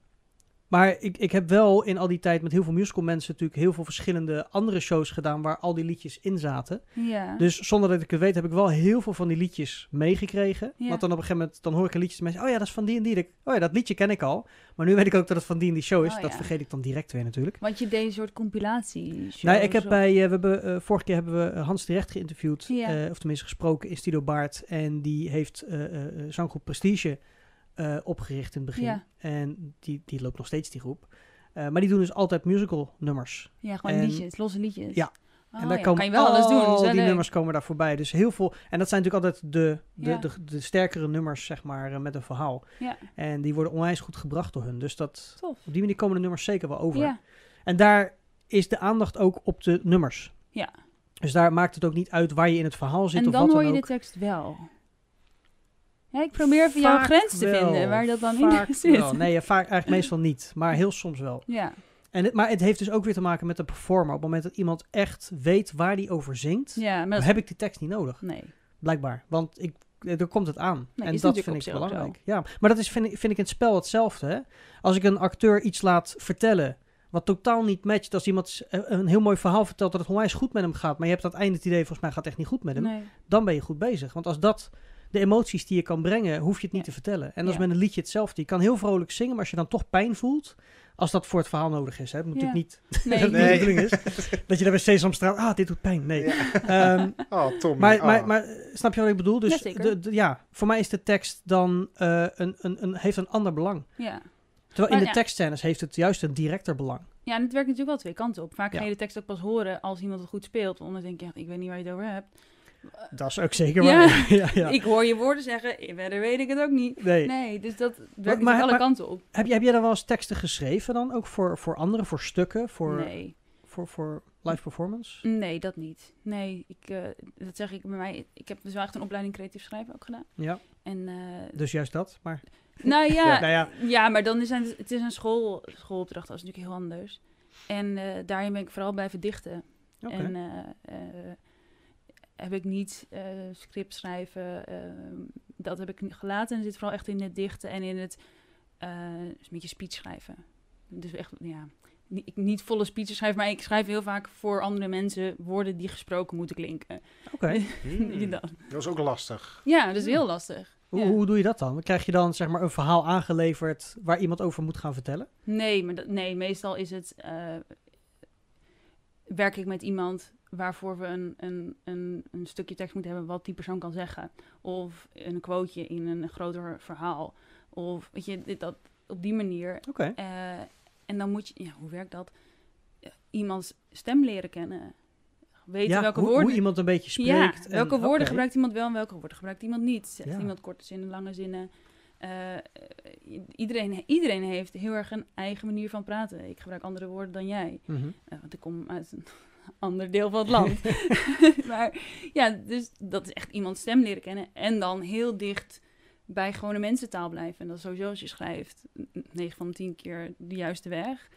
maar ik, ik heb wel in al die tijd met heel veel musical mensen natuurlijk heel veel verschillende andere shows gedaan waar al die liedjes in zaten. ja. Dus zonder dat ik het weet heb ik wel heel veel van die liedjes meegekregen. Ja. Want dan op een gegeven moment dan hoor ik een liedje en mensen, oh ja, dat is van die en die. Oh ja, dat liedje ken ik al. Maar nu weet ik ook dat het van die en die show is. Oh dat ja. vergeet ik dan direct weer natuurlijk. Want je deed een soort compilatie. Nou, ik heb bij, eh, we hebben, eh, vorige keer hebben we eh, Hans de Recht geïnterviewd, of tenminste gesproken in Studio Baard. En die heeft eh, zanggroep Prestige eh, opgericht in het begin. Ja. En die, die loopt nog steeds, die groep. Eh, maar die doen dus altijd musical nummers. Ja, gewoon en- liedjes, losse liedjes. Ja. Oh, en daar ja, komen kan je wel alles doen. wel die leuk. nummers komen daar voorbij. Dus heel veel. En dat zijn natuurlijk altijd de, de, Ja. de, de, sterkere nummers, zeg maar, eh, met een verhaal. Ja, En die worden onwijs goed gebracht door hun. Dus dat, tof. op die manier komen de nummers zeker wel over. Ja, En daar is de aandacht ook op de nummers. Ja. Dus daar maakt het ook niet uit waar je in het verhaal zit en of dan wat hoor dan je ook. de tekst wel. Ja, ik probeer even jouw grens te wel. vinden, waar dat dan Vaak in zit. wel. Nee, ja, vaak eigenlijk meestal niet. Maar heel soms wel. Ja, En het, maar het heeft dus ook weer te maken met de performer. Op het moment dat iemand echt weet waar die over zingt, ja maar dat heb ik die tekst niet nodig. Nee. Blijkbaar. Want ik, eh, er komt het aan. Nee, en dat vind ik belangrijk. Ja, maar dat is, vind, ik, vind ik in het spel hetzelfde. Hè? Als ik een acteur iets laat vertellen. Wat totaal niet matcht. Als iemand eh, een heel mooi verhaal vertelt dat het onwijs goed met hem gaat. Maar je hebt aan het einde het idee, volgens mij gaat het echt niet goed met hem. nee. Dan ben je goed bezig. Want als dat de emoties die je kan brengen, hoef je het niet Ja. te vertellen. En dat is Ja. met een liedje hetzelfde. Je kan heel vrolijk zingen, maar als je dan toch pijn voelt. Als dat voor het verhaal nodig is. Hè? Het moet Ja. natuurlijk niet Nee, dat het Nee. niet de bedoeling is. dat je daar bij Sesamstraat, ah, dit doet pijn. Nee. Ja. Ehm, Oh, Tommy. maar, oh. maar, maar eh, snap je wat ik bedoel? Dus Jazeker. de, de- ja, voor mij is de tekst dan eh, een, een, een, heeft een ander belang. Ja. Terwijl in Maar de ja. tekstscènes heeft het juist een directer belang. ja, en het werkt natuurlijk wel twee kanten op. Vaak Ja. ga je de tekst ook pas horen als iemand het goed speelt. Want dan denk je, echt, ik weet niet waar je het over hebt. Dat is ook zeker waar. ja, ja. Ik hoor je woorden zeggen, verder weet ik het ook niet. nee. Nee, dus dat werkt maar- natuurlijk alle kanten op. Heb, heb jij dan wel eens teksten geschreven dan? Ook voor, voor anderen, voor stukken, voor, Nee. voor, voor live performance? Nee, dat niet. Nee, ik, eh, dat zeg ik bij mij. Ik heb dus wel echt een opleiding creatief schrijven ook gedaan. Ja, En, eh, dus juist dat. Maar nou ja, nou ja, ja, maar dan is het, het is een school, schoolopdracht, dat is natuurlijk heel anders. En eh, daarin ben ik vooral blijven dichten. En eh, heb ik niet eh, script schrijven, eh, dat heb ik niet gelaten. En zit vooral echt in het dichten en in het eh, dus een beetje speech schrijven. Dus echt, ja, niet, ik niet volle speeches schrijven, maar ik schrijf heel vaak voor andere mensen woorden die gesproken moeten klinken. Oké. Hmm, Dat. dat is ook lastig. Ja, dat is heel lastig. Hoe, Ja. hoe doe je dat dan? Krijg je dan zeg maar een verhaal aangeleverd waar iemand over moet gaan vertellen? Nee, maar dat, nee, meestal is het. eh, werk ik met iemand waarvoor we een, een, een, een stukje tekst moeten hebben wat die persoon kan zeggen. Of een quoteje in een groter verhaal. Of weet je, dit, dat, op die manier. Oké. Eh, en dan moet je, ja, hoe werkt dat? Eh, Iemands stem leren kennen. Weten Ja, welke hoe, woorden. hoe iemand een beetje ja, spreekt. en- welke woorden gebruikt iemand wel en welke woorden gebruikt iemand niet. Zegt Ja. iemand korte zinnen, lange zinnen. Eh, iedereen, iedereen heeft heel erg een eigen manier van praten. Ik gebruik andere woorden dan jij. Mhm. Want ik kom uit een ander deel van het land. maar ja, dus dat is echt iemands stem leren kennen. En dan heel dicht bij gewone mensentaal blijven. En dat is sowieso als je schrijft, 9 van de 10 keer de juiste weg.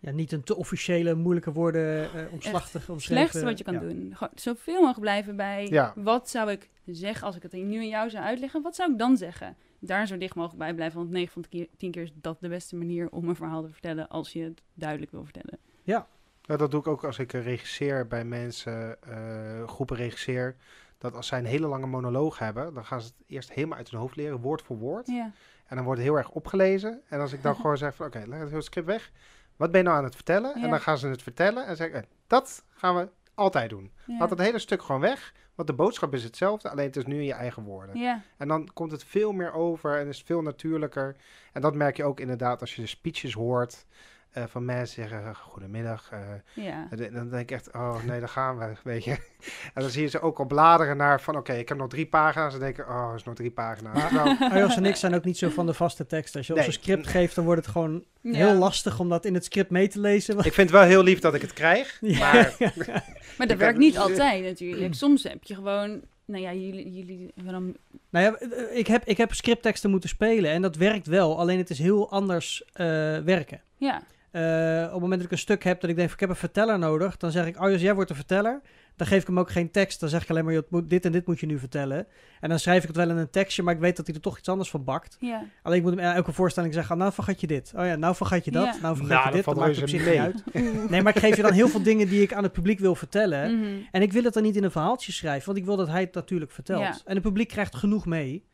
Ja, niet een te officiële, moeilijke woorden, eh omslachtig Het slechtste wat je kan ja. doen. Gewoon zoveel mogelijk blijven bij Ja. wat zou ik zeggen als ik het nu aan jou zou uitleggen. Wat zou ik dan zeggen? Daar zo dicht mogelijk bij blijven. Want 9 van de keer- 10 keer is dat de beste manier om een verhaal te vertellen als je het duidelijk wil vertellen. Ja, dat doe ik ook als ik regisseer bij mensen, eh, groepen regisseer. Dat als zij een hele lange monoloog hebben, dan gaan ze het eerst helemaal uit hun hoofd leren, woord voor woord. Ja, En dan wordt het heel erg opgelezen. En als ik dan gewoon zeg van, oké, leg het script weg. Wat ben je nou aan het vertellen? Ja. En dan gaan ze het vertellen en zeggen, eh, dat gaan we altijd doen. ja. Laat het hele stuk gewoon weg, want de boodschap is hetzelfde, alleen het is nu in je eigen woorden. ja. En dan komt het veel meer over en is het veel natuurlijker. En dat merk je ook inderdaad als je de speeches hoort eh, van mensen zeggen, eh, goedemiddag. eh, ja. dan denk ik echt, oh nee, daar gaan we, weet je. En dan zie je ze ook al bladeren naar van, oké, ik heb nog drie pagina's. En dan denk ik, oh, er is nog drie pagina's. Terwijl- Arjos en ik zijn ook niet zo van de vaste tekst. Als je ons Nee. een script geeft, dan wordt het gewoon Ja. heel lastig om dat in het script mee te lezen. ik vind het wel heel lief dat ik het krijg. Ja. Maar Maar dat werkt niet altijd natuurlijk. Soms heb je gewoon, nou ja, jullie, jullie hebben dan, Nou ja, eh, ik heb, ik heb scriptteksten moeten spelen en dat werkt wel. Alleen het is heel anders eh, werken. ja, op het moment dat ik een stuk heb dat ik denk, van, ik heb een verteller nodig, dan zeg ik, Arjos, jij wordt de verteller. Dan geef ik hem ook geen tekst. Dan zeg ik alleen maar, moet- dit en dit moet je nu vertellen. En dan schrijf ik het wel in een tekstje, maar ik weet dat hij er toch iets anders van bakt. ja. Alleen ik moet hem elke voorstelling zeggen, ah, nou vergat je dit. Oh ja, nou vergat je dat. Ja. Nou vergat Nou, je dit. Dat maakt op zich mee. niet uit. Nee, maar ik geef je dan heel veel dingen die ik aan het publiek wil vertellen. Mhm. En ik wil het dan niet in een verhaaltje schrijven, want ik wil dat hij het natuurlijk vertelt. Ja. En het publiek krijgt genoeg mee.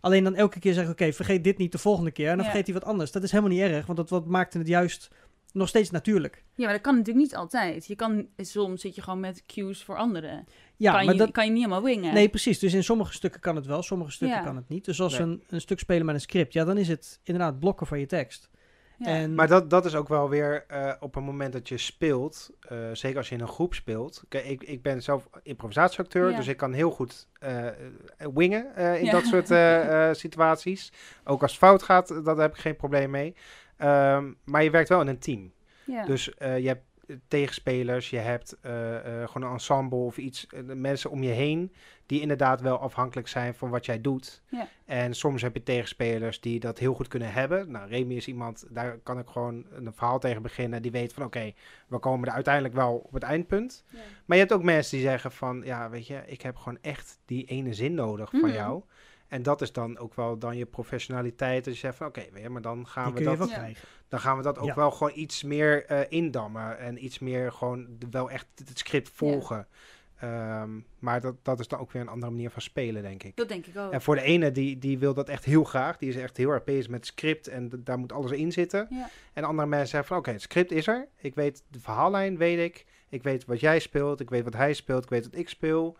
Alleen dan elke keer zeggen, oké, vergeet dit niet de volgende keer. En dan Ja. vergeet hij wat anders. Dat is helemaal niet erg, want dat wat maakt het juist nog steeds natuurlijk. Ja, maar dat kan natuurlijk niet altijd. Je kan, soms zit je gewoon met cues voor anderen. Ja, kan, maar je, dat... kan je niet helemaal wingen. Nee, precies. Dus in sommige stukken kan het wel, sommige stukken Ja. kan het niet. Dus als Nee. een, een stuk spelen met een script, ja, dan is het inderdaad blokken van je tekst. Ja. En, Maar dat, dat is ook wel weer eh, op het moment dat je speelt, eh, zeker als je in een groep speelt. Kijk, ik, ik ben zelf improvisatieacteur, Ja. dus ik kan heel goed eh, wingen eh, in Ja. dat soort eh, eh, situaties. Ook als het fout gaat, daar heb ik geen probleem mee. Ehm, maar je werkt wel in een team. Dus eh, je hebt eh, tegenspelers, je hebt eh, gewoon een ensemble of iets, mensen om je heen die inderdaad wel afhankelijk zijn van wat jij doet. Ja. En soms heb je tegenspelers die dat heel goed kunnen hebben. Nou, Remy is iemand, daar kan ik gewoon een verhaal tegen beginnen. Die weet van oké, we komen er uiteindelijk wel op het eindpunt. Ja. Maar je hebt ook mensen die zeggen van ja, weet je, ik heb gewoon echt die ene zin nodig van Mhm. jou. En dat is dan ook wel dan je professionaliteit. Dat je zegt van oké, maar dan gaan die we dat wel Ja. krijgen. dan gaan we dat ook Ja. wel gewoon iets meer eh, indammen. En iets meer gewoon de- wel echt het script volgen. Ehm, maar dat, dat is dan ook weer een andere manier van spelen, denk ik. Dat denk ik ook. En voor de ene, die, die wil dat echt heel graag. Die is echt heel erg bezig met het script en d- daar moet alles in zitten. Ja. En andere mensen zeggen van, oké, het script is er. Ik weet de verhaallijn, weet ik. Ik weet wat jij speelt. Ik weet wat hij speelt. Ik weet wat ik speel.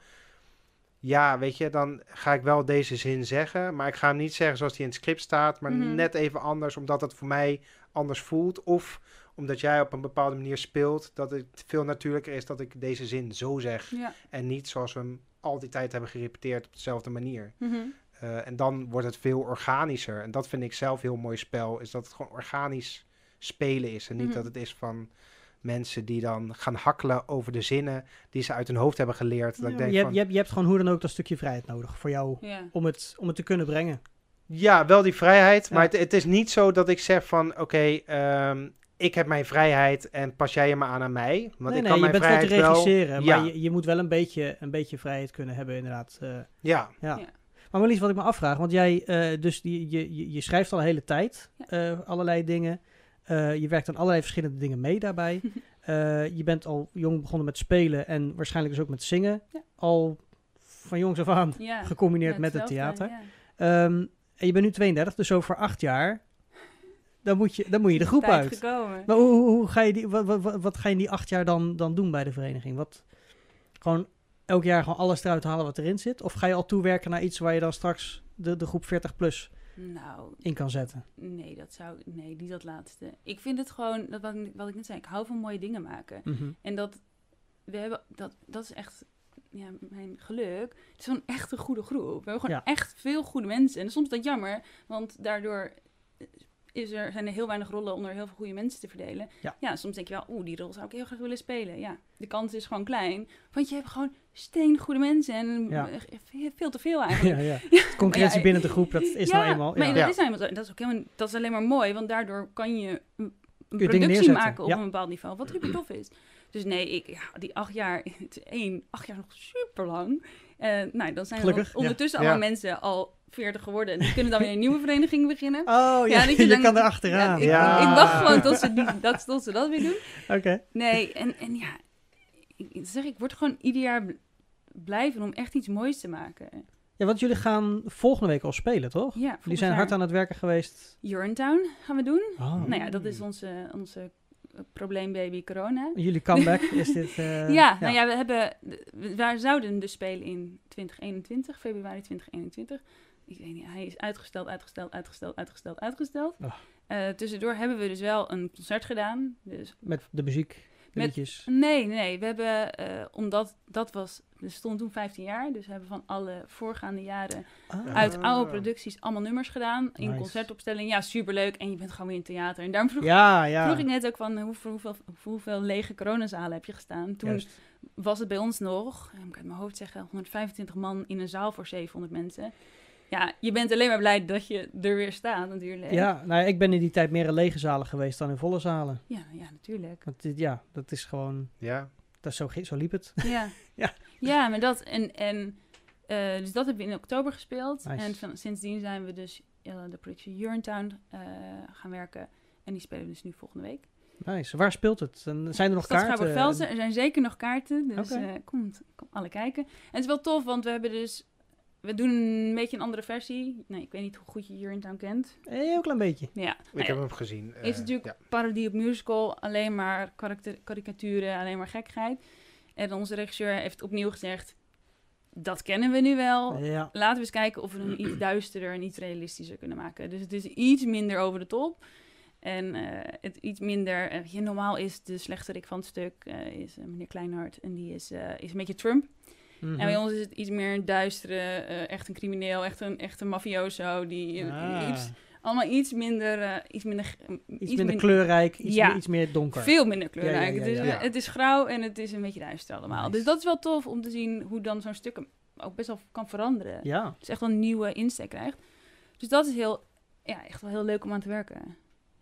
Ja, weet je, dan ga ik wel deze zin zeggen. Maar ik ga hem niet zeggen zoals die in het script staat. Maar Mhm. net even anders, omdat het voor mij anders voelt. Of omdat jij op een bepaalde manier speelt. Dat het veel natuurlijker is dat ik deze zin zo zeg. Ja. En niet zoals we hem al die tijd hebben gerepeteerd op dezelfde manier. Mhm. Eh, en dan wordt het veel organischer. En dat vind ik zelf heel mooi spel. Is dat het gewoon organisch spelen is. En niet Mhm. dat het is van mensen die dan gaan hakkelen over de zinnen die ze uit hun hoofd hebben geleerd. Dat Ja, ik denk je, hebt, van, je, hebt, je hebt gewoon hoe dan ook dat stukje vrijheid nodig voor jou om het, om het te kunnen brengen. ja, wel die vrijheid. Ja. Maar het, het is niet zo dat ik zeg van oké, ehm, ik heb mijn vrijheid en pas jij je maar aan aan mij. Want nee, ik nee, kan je mijn bent gewoon te vrijheid wel. ja. maar je, je moet wel een beetje, een beetje vrijheid kunnen hebben inderdaad. eh, Ja, ja. Maar Marlies, wat ik me afvraag, want jij eh, dus die, je, je, je schrijft al een hele tijd eh, allerlei dingen. Eh, je werkt aan allerlei verschillende dingen mee daarbij. Eh, je bent al jong begonnen met spelen en waarschijnlijk dus ook met zingen. Ja. Al van jongs af aan Ja. gecombineerd Ja, met het theater. Ehm, en je bent nu 32, dus over acht jaar, dan moet je, dan moet je de groep Tijd uit. gekomen. Maar hoe, hoe, hoe ga je die, wat, wat, wat, wat ga je in die acht jaar dan, dan doen bij de vereniging? Wat, gewoon elk jaar gewoon alles eruit halen wat erin zit? Of ga je al toewerken naar iets waar je dan straks de, de groep 40 plus Nou, in kan zetten? nee, dat zou, nee, niet dat laatste. Ik vind het gewoon, dat wat, ik- wat ik net zei, ik hou van mooie dingen maken. Mhm. En dat, we hebben, dat, dat is echt ja, mijn geluk. Het is gewoon echt een goede groep. We hebben gewoon Ja. echt veel goede mensen. En soms is dat jammer, want daardoor is er, zijn er heel weinig rollen onder heel veel goede mensen te verdelen. Ja. soms denk je wel, oeh, die rol zou ik heel graag willen spelen. Ja, de kans is gewoon klein, want je hebt gewoon steen goede mensen en Ja. eh, veel te veel eigenlijk. ja, ja. Concurrentie binnen de groep, dat is nou eenmaal. Maar dat, is helemaal, zo. dat is ook helemaal, dat is alleen maar mooi, want daardoor kan je een, productie maken op een bepaald niveau, wat super tof is. Dus nee, ik, ja, die acht jaar, het is één, acht jaar nog super lang. Eh, nou, dan zijn er Gelukkig, ondertussen ja. allemaal mensen al veertig geworden en die kunnen dan weer een nieuwe vereniging beginnen. Oh ja, Ja, dat je je, dan- kan er achteraan. Ja, ik, Ja. ik wacht gewoon tot ze, die, dat, tot ze dat weer doen. Oké. Nee, en, en ja, ik, zeg, ik word gewoon ieder jaar bl- blijven om echt iets moois te maken. Ja, want jullie gaan volgende week al spelen, toch? Ja, Jullie zijn hard aan het werken geweest. Urinetown gaan we doen. Oh. Nou ja, dat is onze, onze probleembaby corona. Jullie comeback is dit. eh, ja, nou ja, we hebben, wij zouden dus spelen in 2021, februari 2021. Ik weet niet, hij is uitgesteld, uitgesteld, uitgesteld, uitgesteld, uitgesteld. Oh. Eh, tussendoor hebben we dus wel een concert gedaan. Dus Met de muziek, de Met-. Nee, nee. We hebben, eh, omdat dat was, we stonden toen 15 jaar, dus we hebben van alle voorgaande jaren Ah. uit oude producties allemaal nummers gedaan. In Nice. concertopstelling. Ja, superleuk. En je bent gewoon weer in het theater. En daarom vroeg, Ja, ja. vroeg ik net ook van, hoeveel, hoeveel, hoeveel lege coronazalen heb je gestaan? Toen Juist. was het bij ons nog, moet ik uit mijn hoofd zeggen, 125 man in een zaal voor 700 mensen. Ja, je bent alleen maar blij dat je er weer staat natuurlijk. Ja, nou, ja, ik ben in die tijd meer in lege zalen geweest dan in volle zalen. Ja, ja natuurlijk. Want dit, ja, dat is gewoon, ja. dat is zo, zo liep het. Ja. Ja. ja, maar dat en, en eh, dus dat hebben we in oktober gespeeld. Nice. En van, sindsdien zijn we dus uh, de productie Urinetown eh gaan werken. En die spelen we dus nu volgende week. Nice. Waar speelt het? En zijn er nog kaarten? Schaarbeek-Velsen. Er zijn zeker nog kaarten, dus eh kom, kom alle kijken. En het is wel tof, want we hebben dus... We doen een beetje een andere versie. Nee, ik weet niet hoe goed je Urinetown kent. Eh, heel klein beetje. Ja, Ik nou heb hem gezien. is eh, natuurlijk ja. parodie op musical, alleen maar karikaturen, alleen maar gekheid. En onze regisseur heeft opnieuw gezegd, dat kennen we nu wel. Ja. Laten we eens kijken of we hem iets duisterder en iets realistischer kunnen maken. Dus het is iets minder over de top. En eh, het iets minder... eh, je, normaal is de slechterik van het stuk eh, is, meneer Kleinhart. En die is, eh, is een beetje Trump. Mhm. En bij ons is het iets meer een duistere, eh, echt een crimineel, echt een, echt een mafioso. Die eh, Ah. iets, allemaal iets minder... eh, iets minder, iets, minder kleurrijk, iets, Ja. meer, iets meer donker. Veel minder kleurrijk. ja, ja, het, is, het is grauw en het is een beetje duister allemaal. Nice. Dus dat is wel tof om te zien hoe dan zo'n stuk ook best wel kan veranderen. Ja, Dus echt wel een nieuwe insteek krijgt. Dus dat is heel, ja, echt wel heel leuk om aan te werken.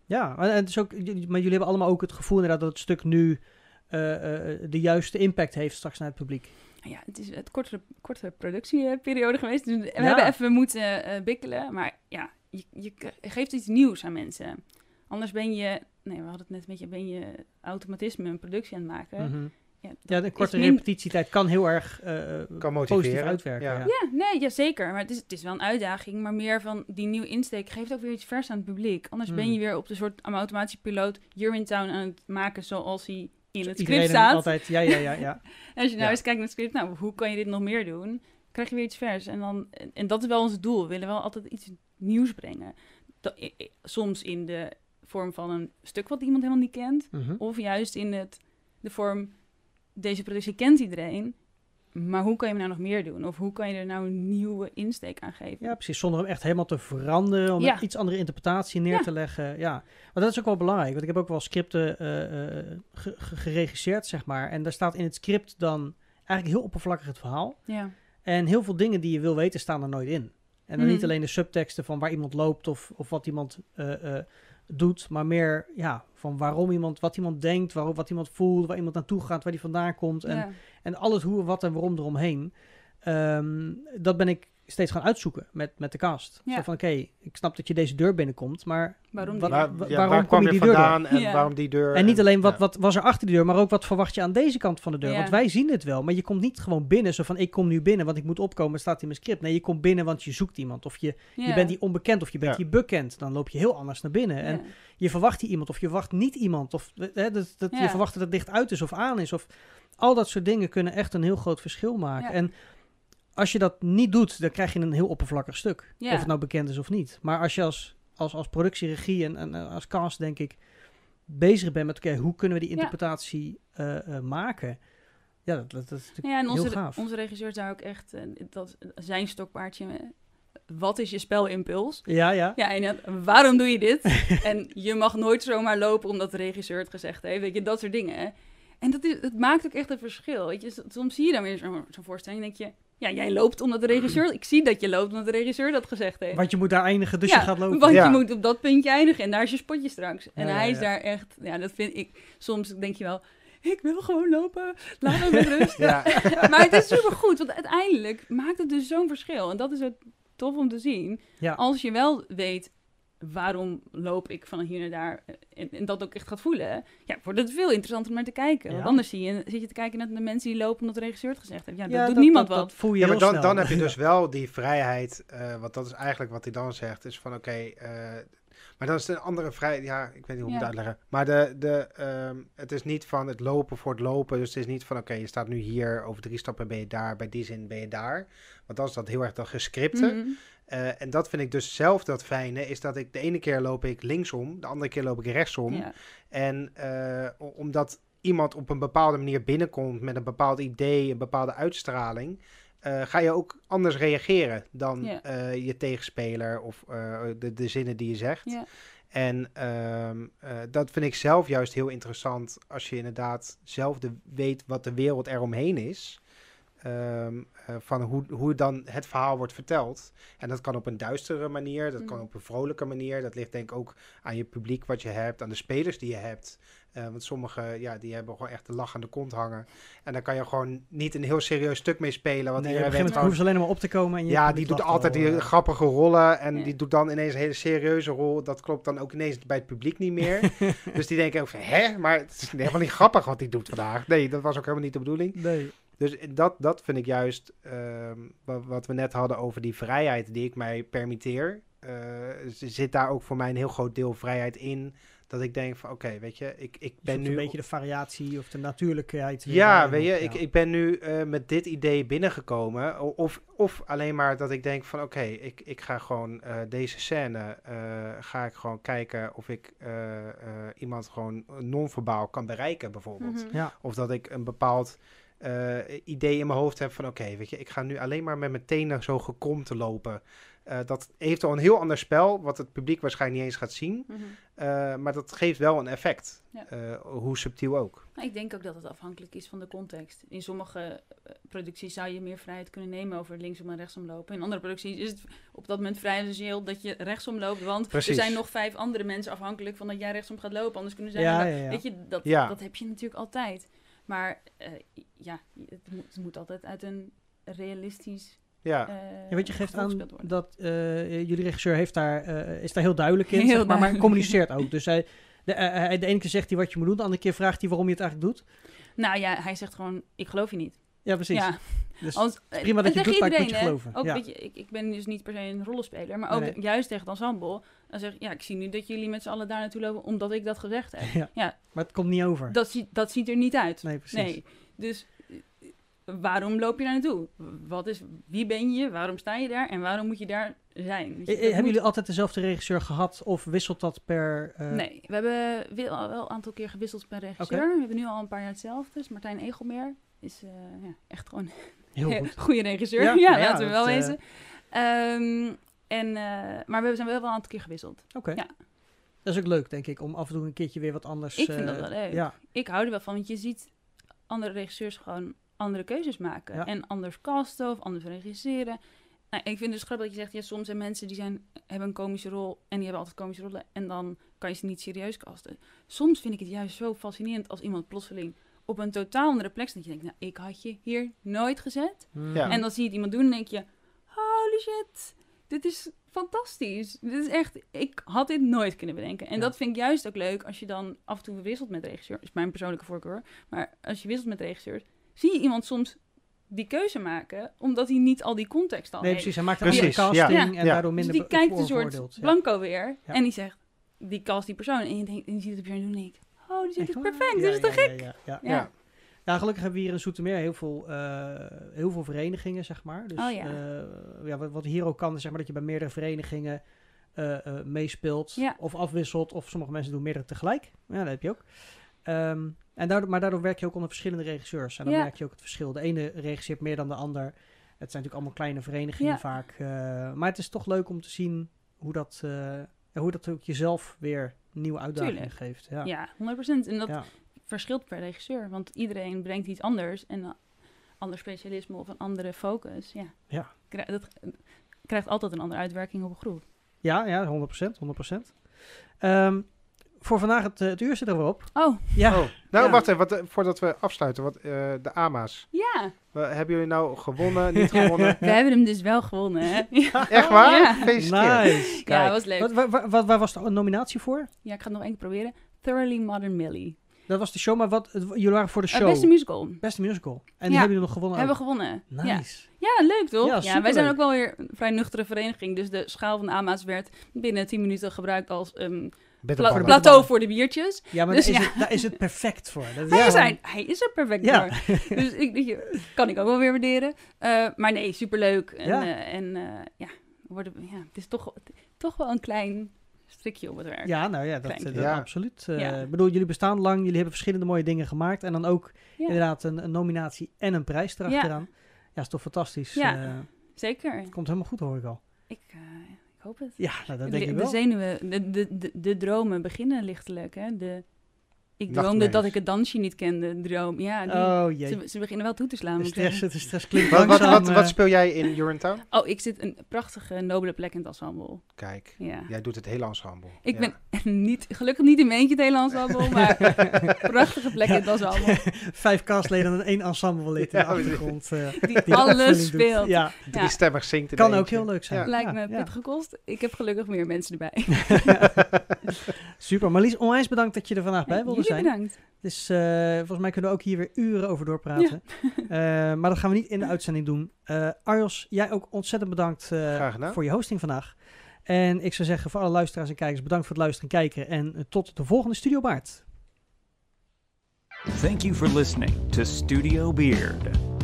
ja. Maar, het is ook, maar jullie hebben allemaal ook het gevoel inderdaad dat het stuk nu de juiste impact heeft straks naar het publiek. Ja, het is het kortere, kortere productieperiode geweest. Dus we Ja. hebben even moeten eh, bikkelen. Maar ja, je, je geeft iets nieuws aan mensen. Anders ben je, nee, we hadden het net een beetje, ben je automatisme een productie aan het maken. Mhm. Ja, Ja, de korte min- repetitietijd kan heel erg eh, Kan positief uitwerken. Ja. Ja. Ja, nee, ja, zeker. Maar het is, het is wel een uitdaging. Maar meer van die nieuwe insteek geeft ook weer iets vers aan het publiek. Anders ben Hmm. je weer op de soort automatische piloot Urinetown aan het maken zoals hij in het script staat. altijd, ja, ja, ja, ja. En als je nou Ja. eens kijkt naar het script, nou, hoe kan je dit nog meer doen? Krijg je weer iets vers. En, dan, en, dat is wel ons doel. We willen wel altijd iets nieuws brengen. Dat, soms in de vorm van een stuk wat iemand helemaal niet kent. Mhm. Of juist in het, de vorm, deze productie kent iedereen. Maar hoe kan je nou nog meer doen? Of hoe kan je er nou een nieuwe insteek aan geven? Ja, precies. Zonder hem echt helemaal te veranderen, om Ja. een iets andere interpretatie neer Ja. te leggen. Ja, maar dat is ook wel belangrijk. Want ik heb ook wel scripten ge- geregisseerd, zeg maar. En daar staat in het script dan eigenlijk heel oppervlakkig het verhaal. Ja. En heel veel dingen die je wil weten staan er nooit in. En dan Mhm. niet alleen de subteksten van waar iemand loopt of, of wat iemand eh, eh, doet, maar meer ja, van waarom iemand, wat iemand denkt, waarom, wat iemand voelt, waar iemand naartoe gaat, waar die vandaan komt. En, ja. en alles hoe, wat en waarom eromheen. Ehm, dat ben ik steeds gaan uitzoeken met, met de cast. Ja. Zo van, oké, ik snap dat je deze deur binnenkomt, maar Waarom die? Ja, waarom waar kom kwam je die deur door? vandaan en Ja. waarom die deur? En niet alleen wat, ja. wat was er achter die deur, maar ook wat verwacht je aan deze kant van de deur. Ja. Want wij zien het wel, maar je komt niet gewoon binnen zo van ik kom nu binnen, want ik moet opkomen, staat in mijn script. Nee, je komt binnen, want je zoekt iemand. Of je, je bent hier onbekend of je bent Ja. hier bekend. Dan loop je heel anders naar binnen. En Ja. je verwacht hier iemand of je verwacht niet iemand. Of hè, dat, dat je verwacht dat het licht uit is of aan is. Of al dat soort dingen kunnen echt een heel groot verschil maken. Ja. En als je dat niet doet, dan krijg je een heel oppervlakkig stuk. Ja. Of het nou bekend is of niet. Maar als je als, als, als productieregie en, en als cast, denk ik, bezig bent met, oké, hoe kunnen we die Ja. interpretatie eh, eh, maken? Ja, dat, dat, dat is natuurlijk Ja, en heel onze, gaaf. onze regisseur zou ook echt, eh, dat zijn stokpaardje, wat is je spelimpuls? Ja, ja. Ja, en waarom doe je dit? en je mag nooit zomaar lopen omdat de regisseur het gezegd heeft, weet je, dat soort dingen. hè. En dat, is, dat maakt ook echt een verschil, weet je. Soms zie je dan weer zo'n zo'n voorstelling en denk je, ja, jij loopt omdat de regisseur, ik zie dat je loopt omdat de regisseur dat gezegd heeft. Want je moet daar eindigen, dus ja, je gaat lopen. want Ja. je moet op dat puntje eindigen en daar is je spotje straks. En Ja, ja, hij is ja. daar echt, ja, dat vind ik, soms denk je wel, ik wil gewoon lopen, laat me met rust. Ja, maar het is supergoed, want uiteindelijk maakt het dus zo'n verschil. En dat is ook tof om te zien. Ja. Als je wel weet waarom loop ik van hier naar daar eh, en, en dat ook echt gaat voelen, ja, wordt het veel interessanter om naar te kijken. Ja. Want anders zie je, zit je te kijken naar de mensen die lopen omdat de regisseur het gezegd heeft. Ja, dat Ja, doet niemand dat, wat. Dat voel je ja maar dan, snel. dan heb je dus wel die vrijheid. eh want dat is eigenlijk wat hij dan zegt. Is van oké. eh, maar dan is het een andere vrijheid. Ja, ik weet niet hoe ik Ja. het uitleggen. Maar de, de, ehm, het is niet van het lopen voor het lopen. Dus het is niet van oké, je staat nu hier. Over drie stappen ben je daar. Bij die zin ben je daar. Want dan is dat heel erg dat gescripte. Mhm. Eh, en dat vind ik dus zelf dat fijne. Is dat ik de ene keer loop ik linksom. De andere keer loop ik rechtsom. Ja. En eh, omdat iemand op een bepaalde manier binnenkomt met een bepaald idee, een bepaalde uitstraling, eh, ga je ook anders reageren dan Ja. je tegenspeler of de, de zinnen die je zegt. Ja. En ehm, eh, dat vind ik zelf juist heel interessant als je inderdaad zelf de, weet wat de wereld eromheen is. Ehm, eh, van hoe, hoe dan het verhaal wordt verteld. En dat kan op een duistere manier, dat kan Mhm. op een vrolijke manier. Dat ligt denk ik ook aan je publiek wat je hebt, aan de spelers die je hebt. Eh, want sommigen, ja, die hebben gewoon echt de lach aan de kont hangen. En daar kan je gewoon niet een heel serieus stuk mee spelen. Want Nee, op een gegeven moment hoeven ze alleen maar op te komen. En je ja, die doet altijd al, die grappige rollen. En Ja. die doet dan ineens een hele serieuze rol. Dat klopt dan ook ineens bij het publiek niet meer. dus die denken ook van, hè? Maar het is helemaal niet grappig wat hij doet vandaag. Nee, dat was ook helemaal niet de bedoeling. Nee. Dus dat, dat vind ik juist ehm, wat, wat we net hadden over die vrijheid die ik mij permitteer. eh, zit daar ook voor mij een heel groot deel vrijheid in. Dat ik denk van, oké, weet je, ik, ik Ben nu een beetje de variatie of de natuurlijkheid. Ja, daarin weet je, ik, ik ben nu eh, met dit idee binnengekomen. Of, of alleen maar dat ik denk van oké, ik, ik ga gewoon eh, deze scène, eh, ga ik gewoon kijken of ik eh, eh, iemand gewoon non-verbaal kan bereiken bijvoorbeeld. Mhm. Ja. Of dat ik een bepaald eh, idee in mijn hoofd heb van oké, weet je, ik ga nu alleen maar met mijn tenen zo gekromd te lopen. Eh, dat heeft al een heel ander spel, wat het publiek waarschijnlijk niet eens gaat zien. Mhm. Eh, maar dat geeft wel een effect, Ja. hoe subtiel ook. Ik denk ook dat het afhankelijk is van de context. In sommige producties zou je meer vrijheid kunnen nemen over linksom en rechtsom lopen. In andere producties is het op dat moment vrij essentieel dat je rechtsom loopt. Want Precies. er zijn nog vijf andere mensen afhankelijk van dat jij rechtsom gaat lopen. Anders kunnen zij... Ja. Weet je, dat, Ja. dat heb je natuurlijk altijd. Maar eh, ja, het moet, het moet altijd uit een realistisch... Ja. eh Ja, weet je, geeft aan dat eh, jullie regisseur heeft daar, eh, is daar heel duidelijk in, Heel zeg maar, maar hij duidelijk. communiceert ook. Dus hij, de, hij, de ene keer zegt hij wat je moet doen, de andere keer vraagt hij waarom je het eigenlijk doet. Nou ja, hij zegt gewoon, ik geloof je niet. Ja, precies. Ja, Dus, Als, prima dat je het doet, maar ik moet je geloven. Ook, Ja. weet je, ik, ik ben dus niet per se een rollenspeler, maar ook Nee. juist tegen het ensemble. Dan zeg ik, ja, ik zie nu dat jullie met z'n allen daar naartoe lopen omdat ik dat gezegd heb. ja. Ja. Maar het komt niet over. Dat, ziet, dat ziet er niet uit. nee, precies. Nee. Dus eh, waarom loop je daar naartoe? Wat is, wie ben je? Waarom sta je daar? En waarom moet je daar zijn? Je, Eh, hebben moet- jullie altijd dezelfde regisseur gehad of wisselt dat per... eh, Nee, we hebben wel, wel een aantal keer gewisseld per regisseur. We hebben nu al een paar jaar hetzelfde. Dus Martijn Egelmeer is ja, echt gewoon Heel goed. goede regisseur. Ja, Ja, ja, laten we wel eh, wezen. Ehm, en, eh, maar we zijn wel een aantal keer gewisseld. Oké. Ja. Dat is ook leuk, denk ik, om af en toe een keertje weer wat anders... Ik vind eh, dat wel leuk. Ja, Ik hou er wel van, want je ziet andere regisseurs gewoon andere keuzes maken. Ja. En anders casten of anders regisseren. Nou, ik vind het dus grappig dat je zegt, ja, soms zijn mensen die zijn, hebben een komische rol en die hebben altijd komische rollen. En dan kan je ze niet serieus casten. Soms vind ik het juist zo fascinerend als iemand plotseling op een totaal andere plek staat. Dat je denkt, nou, ik had je hier nooit gezet. Mm. Ja. En dan zie je het iemand doen en denk je, holy shit, dit is fantastisch. Dit is echt, ik had dit nooit kunnen bedenken. En Ja. dat vind ik juist ook leuk als je dan af en toe wisselt met regisseur. is mijn persoonlijke voorkeur. Maar als je wisselt met regisseurs, zie je iemand soms die keuze maken, omdat hij niet al die context al Nee, heeft. precies. Hij maakt een andere Precies, casting ja. en Ja. daardoor Dus minder die be- kijkt een soort blanco weer Ja. en die zegt, die cast die persoon. En je, denkt, en je ziet het op je en doen en denkt, oh, dit Echt is waar? perfect, Ja, dit is te ja, gek. Ja, ja, gelukkig hebben we hier in Zoetermeer heel veel, eh, heel veel verenigingen, zeg maar. Dus Oh ja. eh, ja, wat, wat hier ook kan, is zeg maar dat je bij meerdere verenigingen eh, meespeelt Ja. of afwisselt. Of sommige mensen doen meerdere tegelijk. Ja, dat heb je ook. Ehm, en daardoor, maar daardoor werk je ook onder verschillende regisseurs. En dan Ja. merk je ook het verschil. De ene regisseert meer dan de ander. Het zijn natuurlijk allemaal kleine verenigingen vaak. maar het is toch leuk om te zien hoe dat, ja, hoe dat ook jezelf weer nieuwe uitdagingen Tuurlijk. geeft. Ja. Ja, 100%. En dat Ja. verschilt per regisseur, want iedereen brengt iets anders en een ander specialisme of een andere focus. Ja. Ja. Dat krijgt altijd een andere uitwerking op een groep. Ja, ja, 100%. 100%. Ehm, voor vandaag het, eh, het uur zit er weer op. Oh, Ja, Oh, nou, Ja. wacht even, wat, eh, voordat we afsluiten, wat, eh, de AMA's. ja. Hebben jullie nou gewonnen, niet gewonnen? We hebben hem dus wel gewonnen, hè? Ja, Echt waar? Ja. Gefeliciteerd. nice. ja Kijk. was leuk. Wat, waar, waar- waar, waar was de nominatie voor? Ja, ik ga het nog één keer proberen. Thoroughly Modern Millie. Dat was de show, maar wat, jullie waren voor de Uh, show. beste musical. Beste musical. En die hebben jullie nog gewonnen Hebben we gewonnen. Ja. Nice. ja, leuk toch? Ja, Ja, wij zijn ook wel weer een vrij nuchtere vereniging. Dus de schaal van de AMA's werd binnen 10 minuten gebruikt als ehm, pla-. Pla- plateau voor de biertjes. Ja, maar Dus daar, is ja. het, daar is het perfect voor. Dat is Hij, is, hij, hij is er perfect Ja. voor. Dus ik, kan ik ook wel weer waarderen. Eh, maar nee, superleuk. En, Ja. ja, en eh, ja, worden, ja, het is toch, toch wel een klein strikje op het werk. Ja, nou ja, dat, eh, Ja. absoluut. Eh, Ja. Ik bedoel, jullie bestaan lang, jullie hebben verschillende mooie dingen gemaakt. En dan ook Ja, inderdaad een, een nominatie en een prijs erachteraan. Ja, is toch fantastisch. Ja. Eh, Zeker. komt helemaal goed, hoor ik al. Ik, eh, ik hoop het. Ja, nou, dat de, denk ik de wel. zenuwen, de, de, de, de dromen beginnen lichtelijk. Hè? De, ik droomde dat ik het dansje niet kende. Droom. Ja, die, Oh jee. ze, ze beginnen wel toe te slaan. De ik stress, zeggen. de stress klinkt Wat, wat, wat, eh, wat speel jij in Urinetown? Oh, ik zit een prachtige, nobele plek in het ensemble. Kijk, Ja. jij doet het hele ensemble. Ik Ja. ben niet, gelukkig niet in mijn eentje het hele ensemble, maar prachtige plek in het ensemble. Vijf castleden en één ensemble lid in de achtergrond. eh, Die alles speelt. Ja, Driestemmig zingt in kan eentje. ook heel leuk zijn. Ja. Lijkt me pittig gekost. Ik heb gelukkig meer mensen erbij. Super. Marlies, onwijs bedankt dat je er vandaag bij wilde zijn. bedankt. Dus eh, volgens mij kunnen we ook hier weer uren over doorpraten. Eh, maar dat gaan we niet in de uitzending doen. Eh Arjos, jij ook ontzettend bedankt eh, voor je hosting vandaag. En ik zou zeggen voor alle luisteraars en kijkers, bedankt voor het luisteren en kijken. En tot de volgende Studio Baard. Thank you for listening to Studio Beard.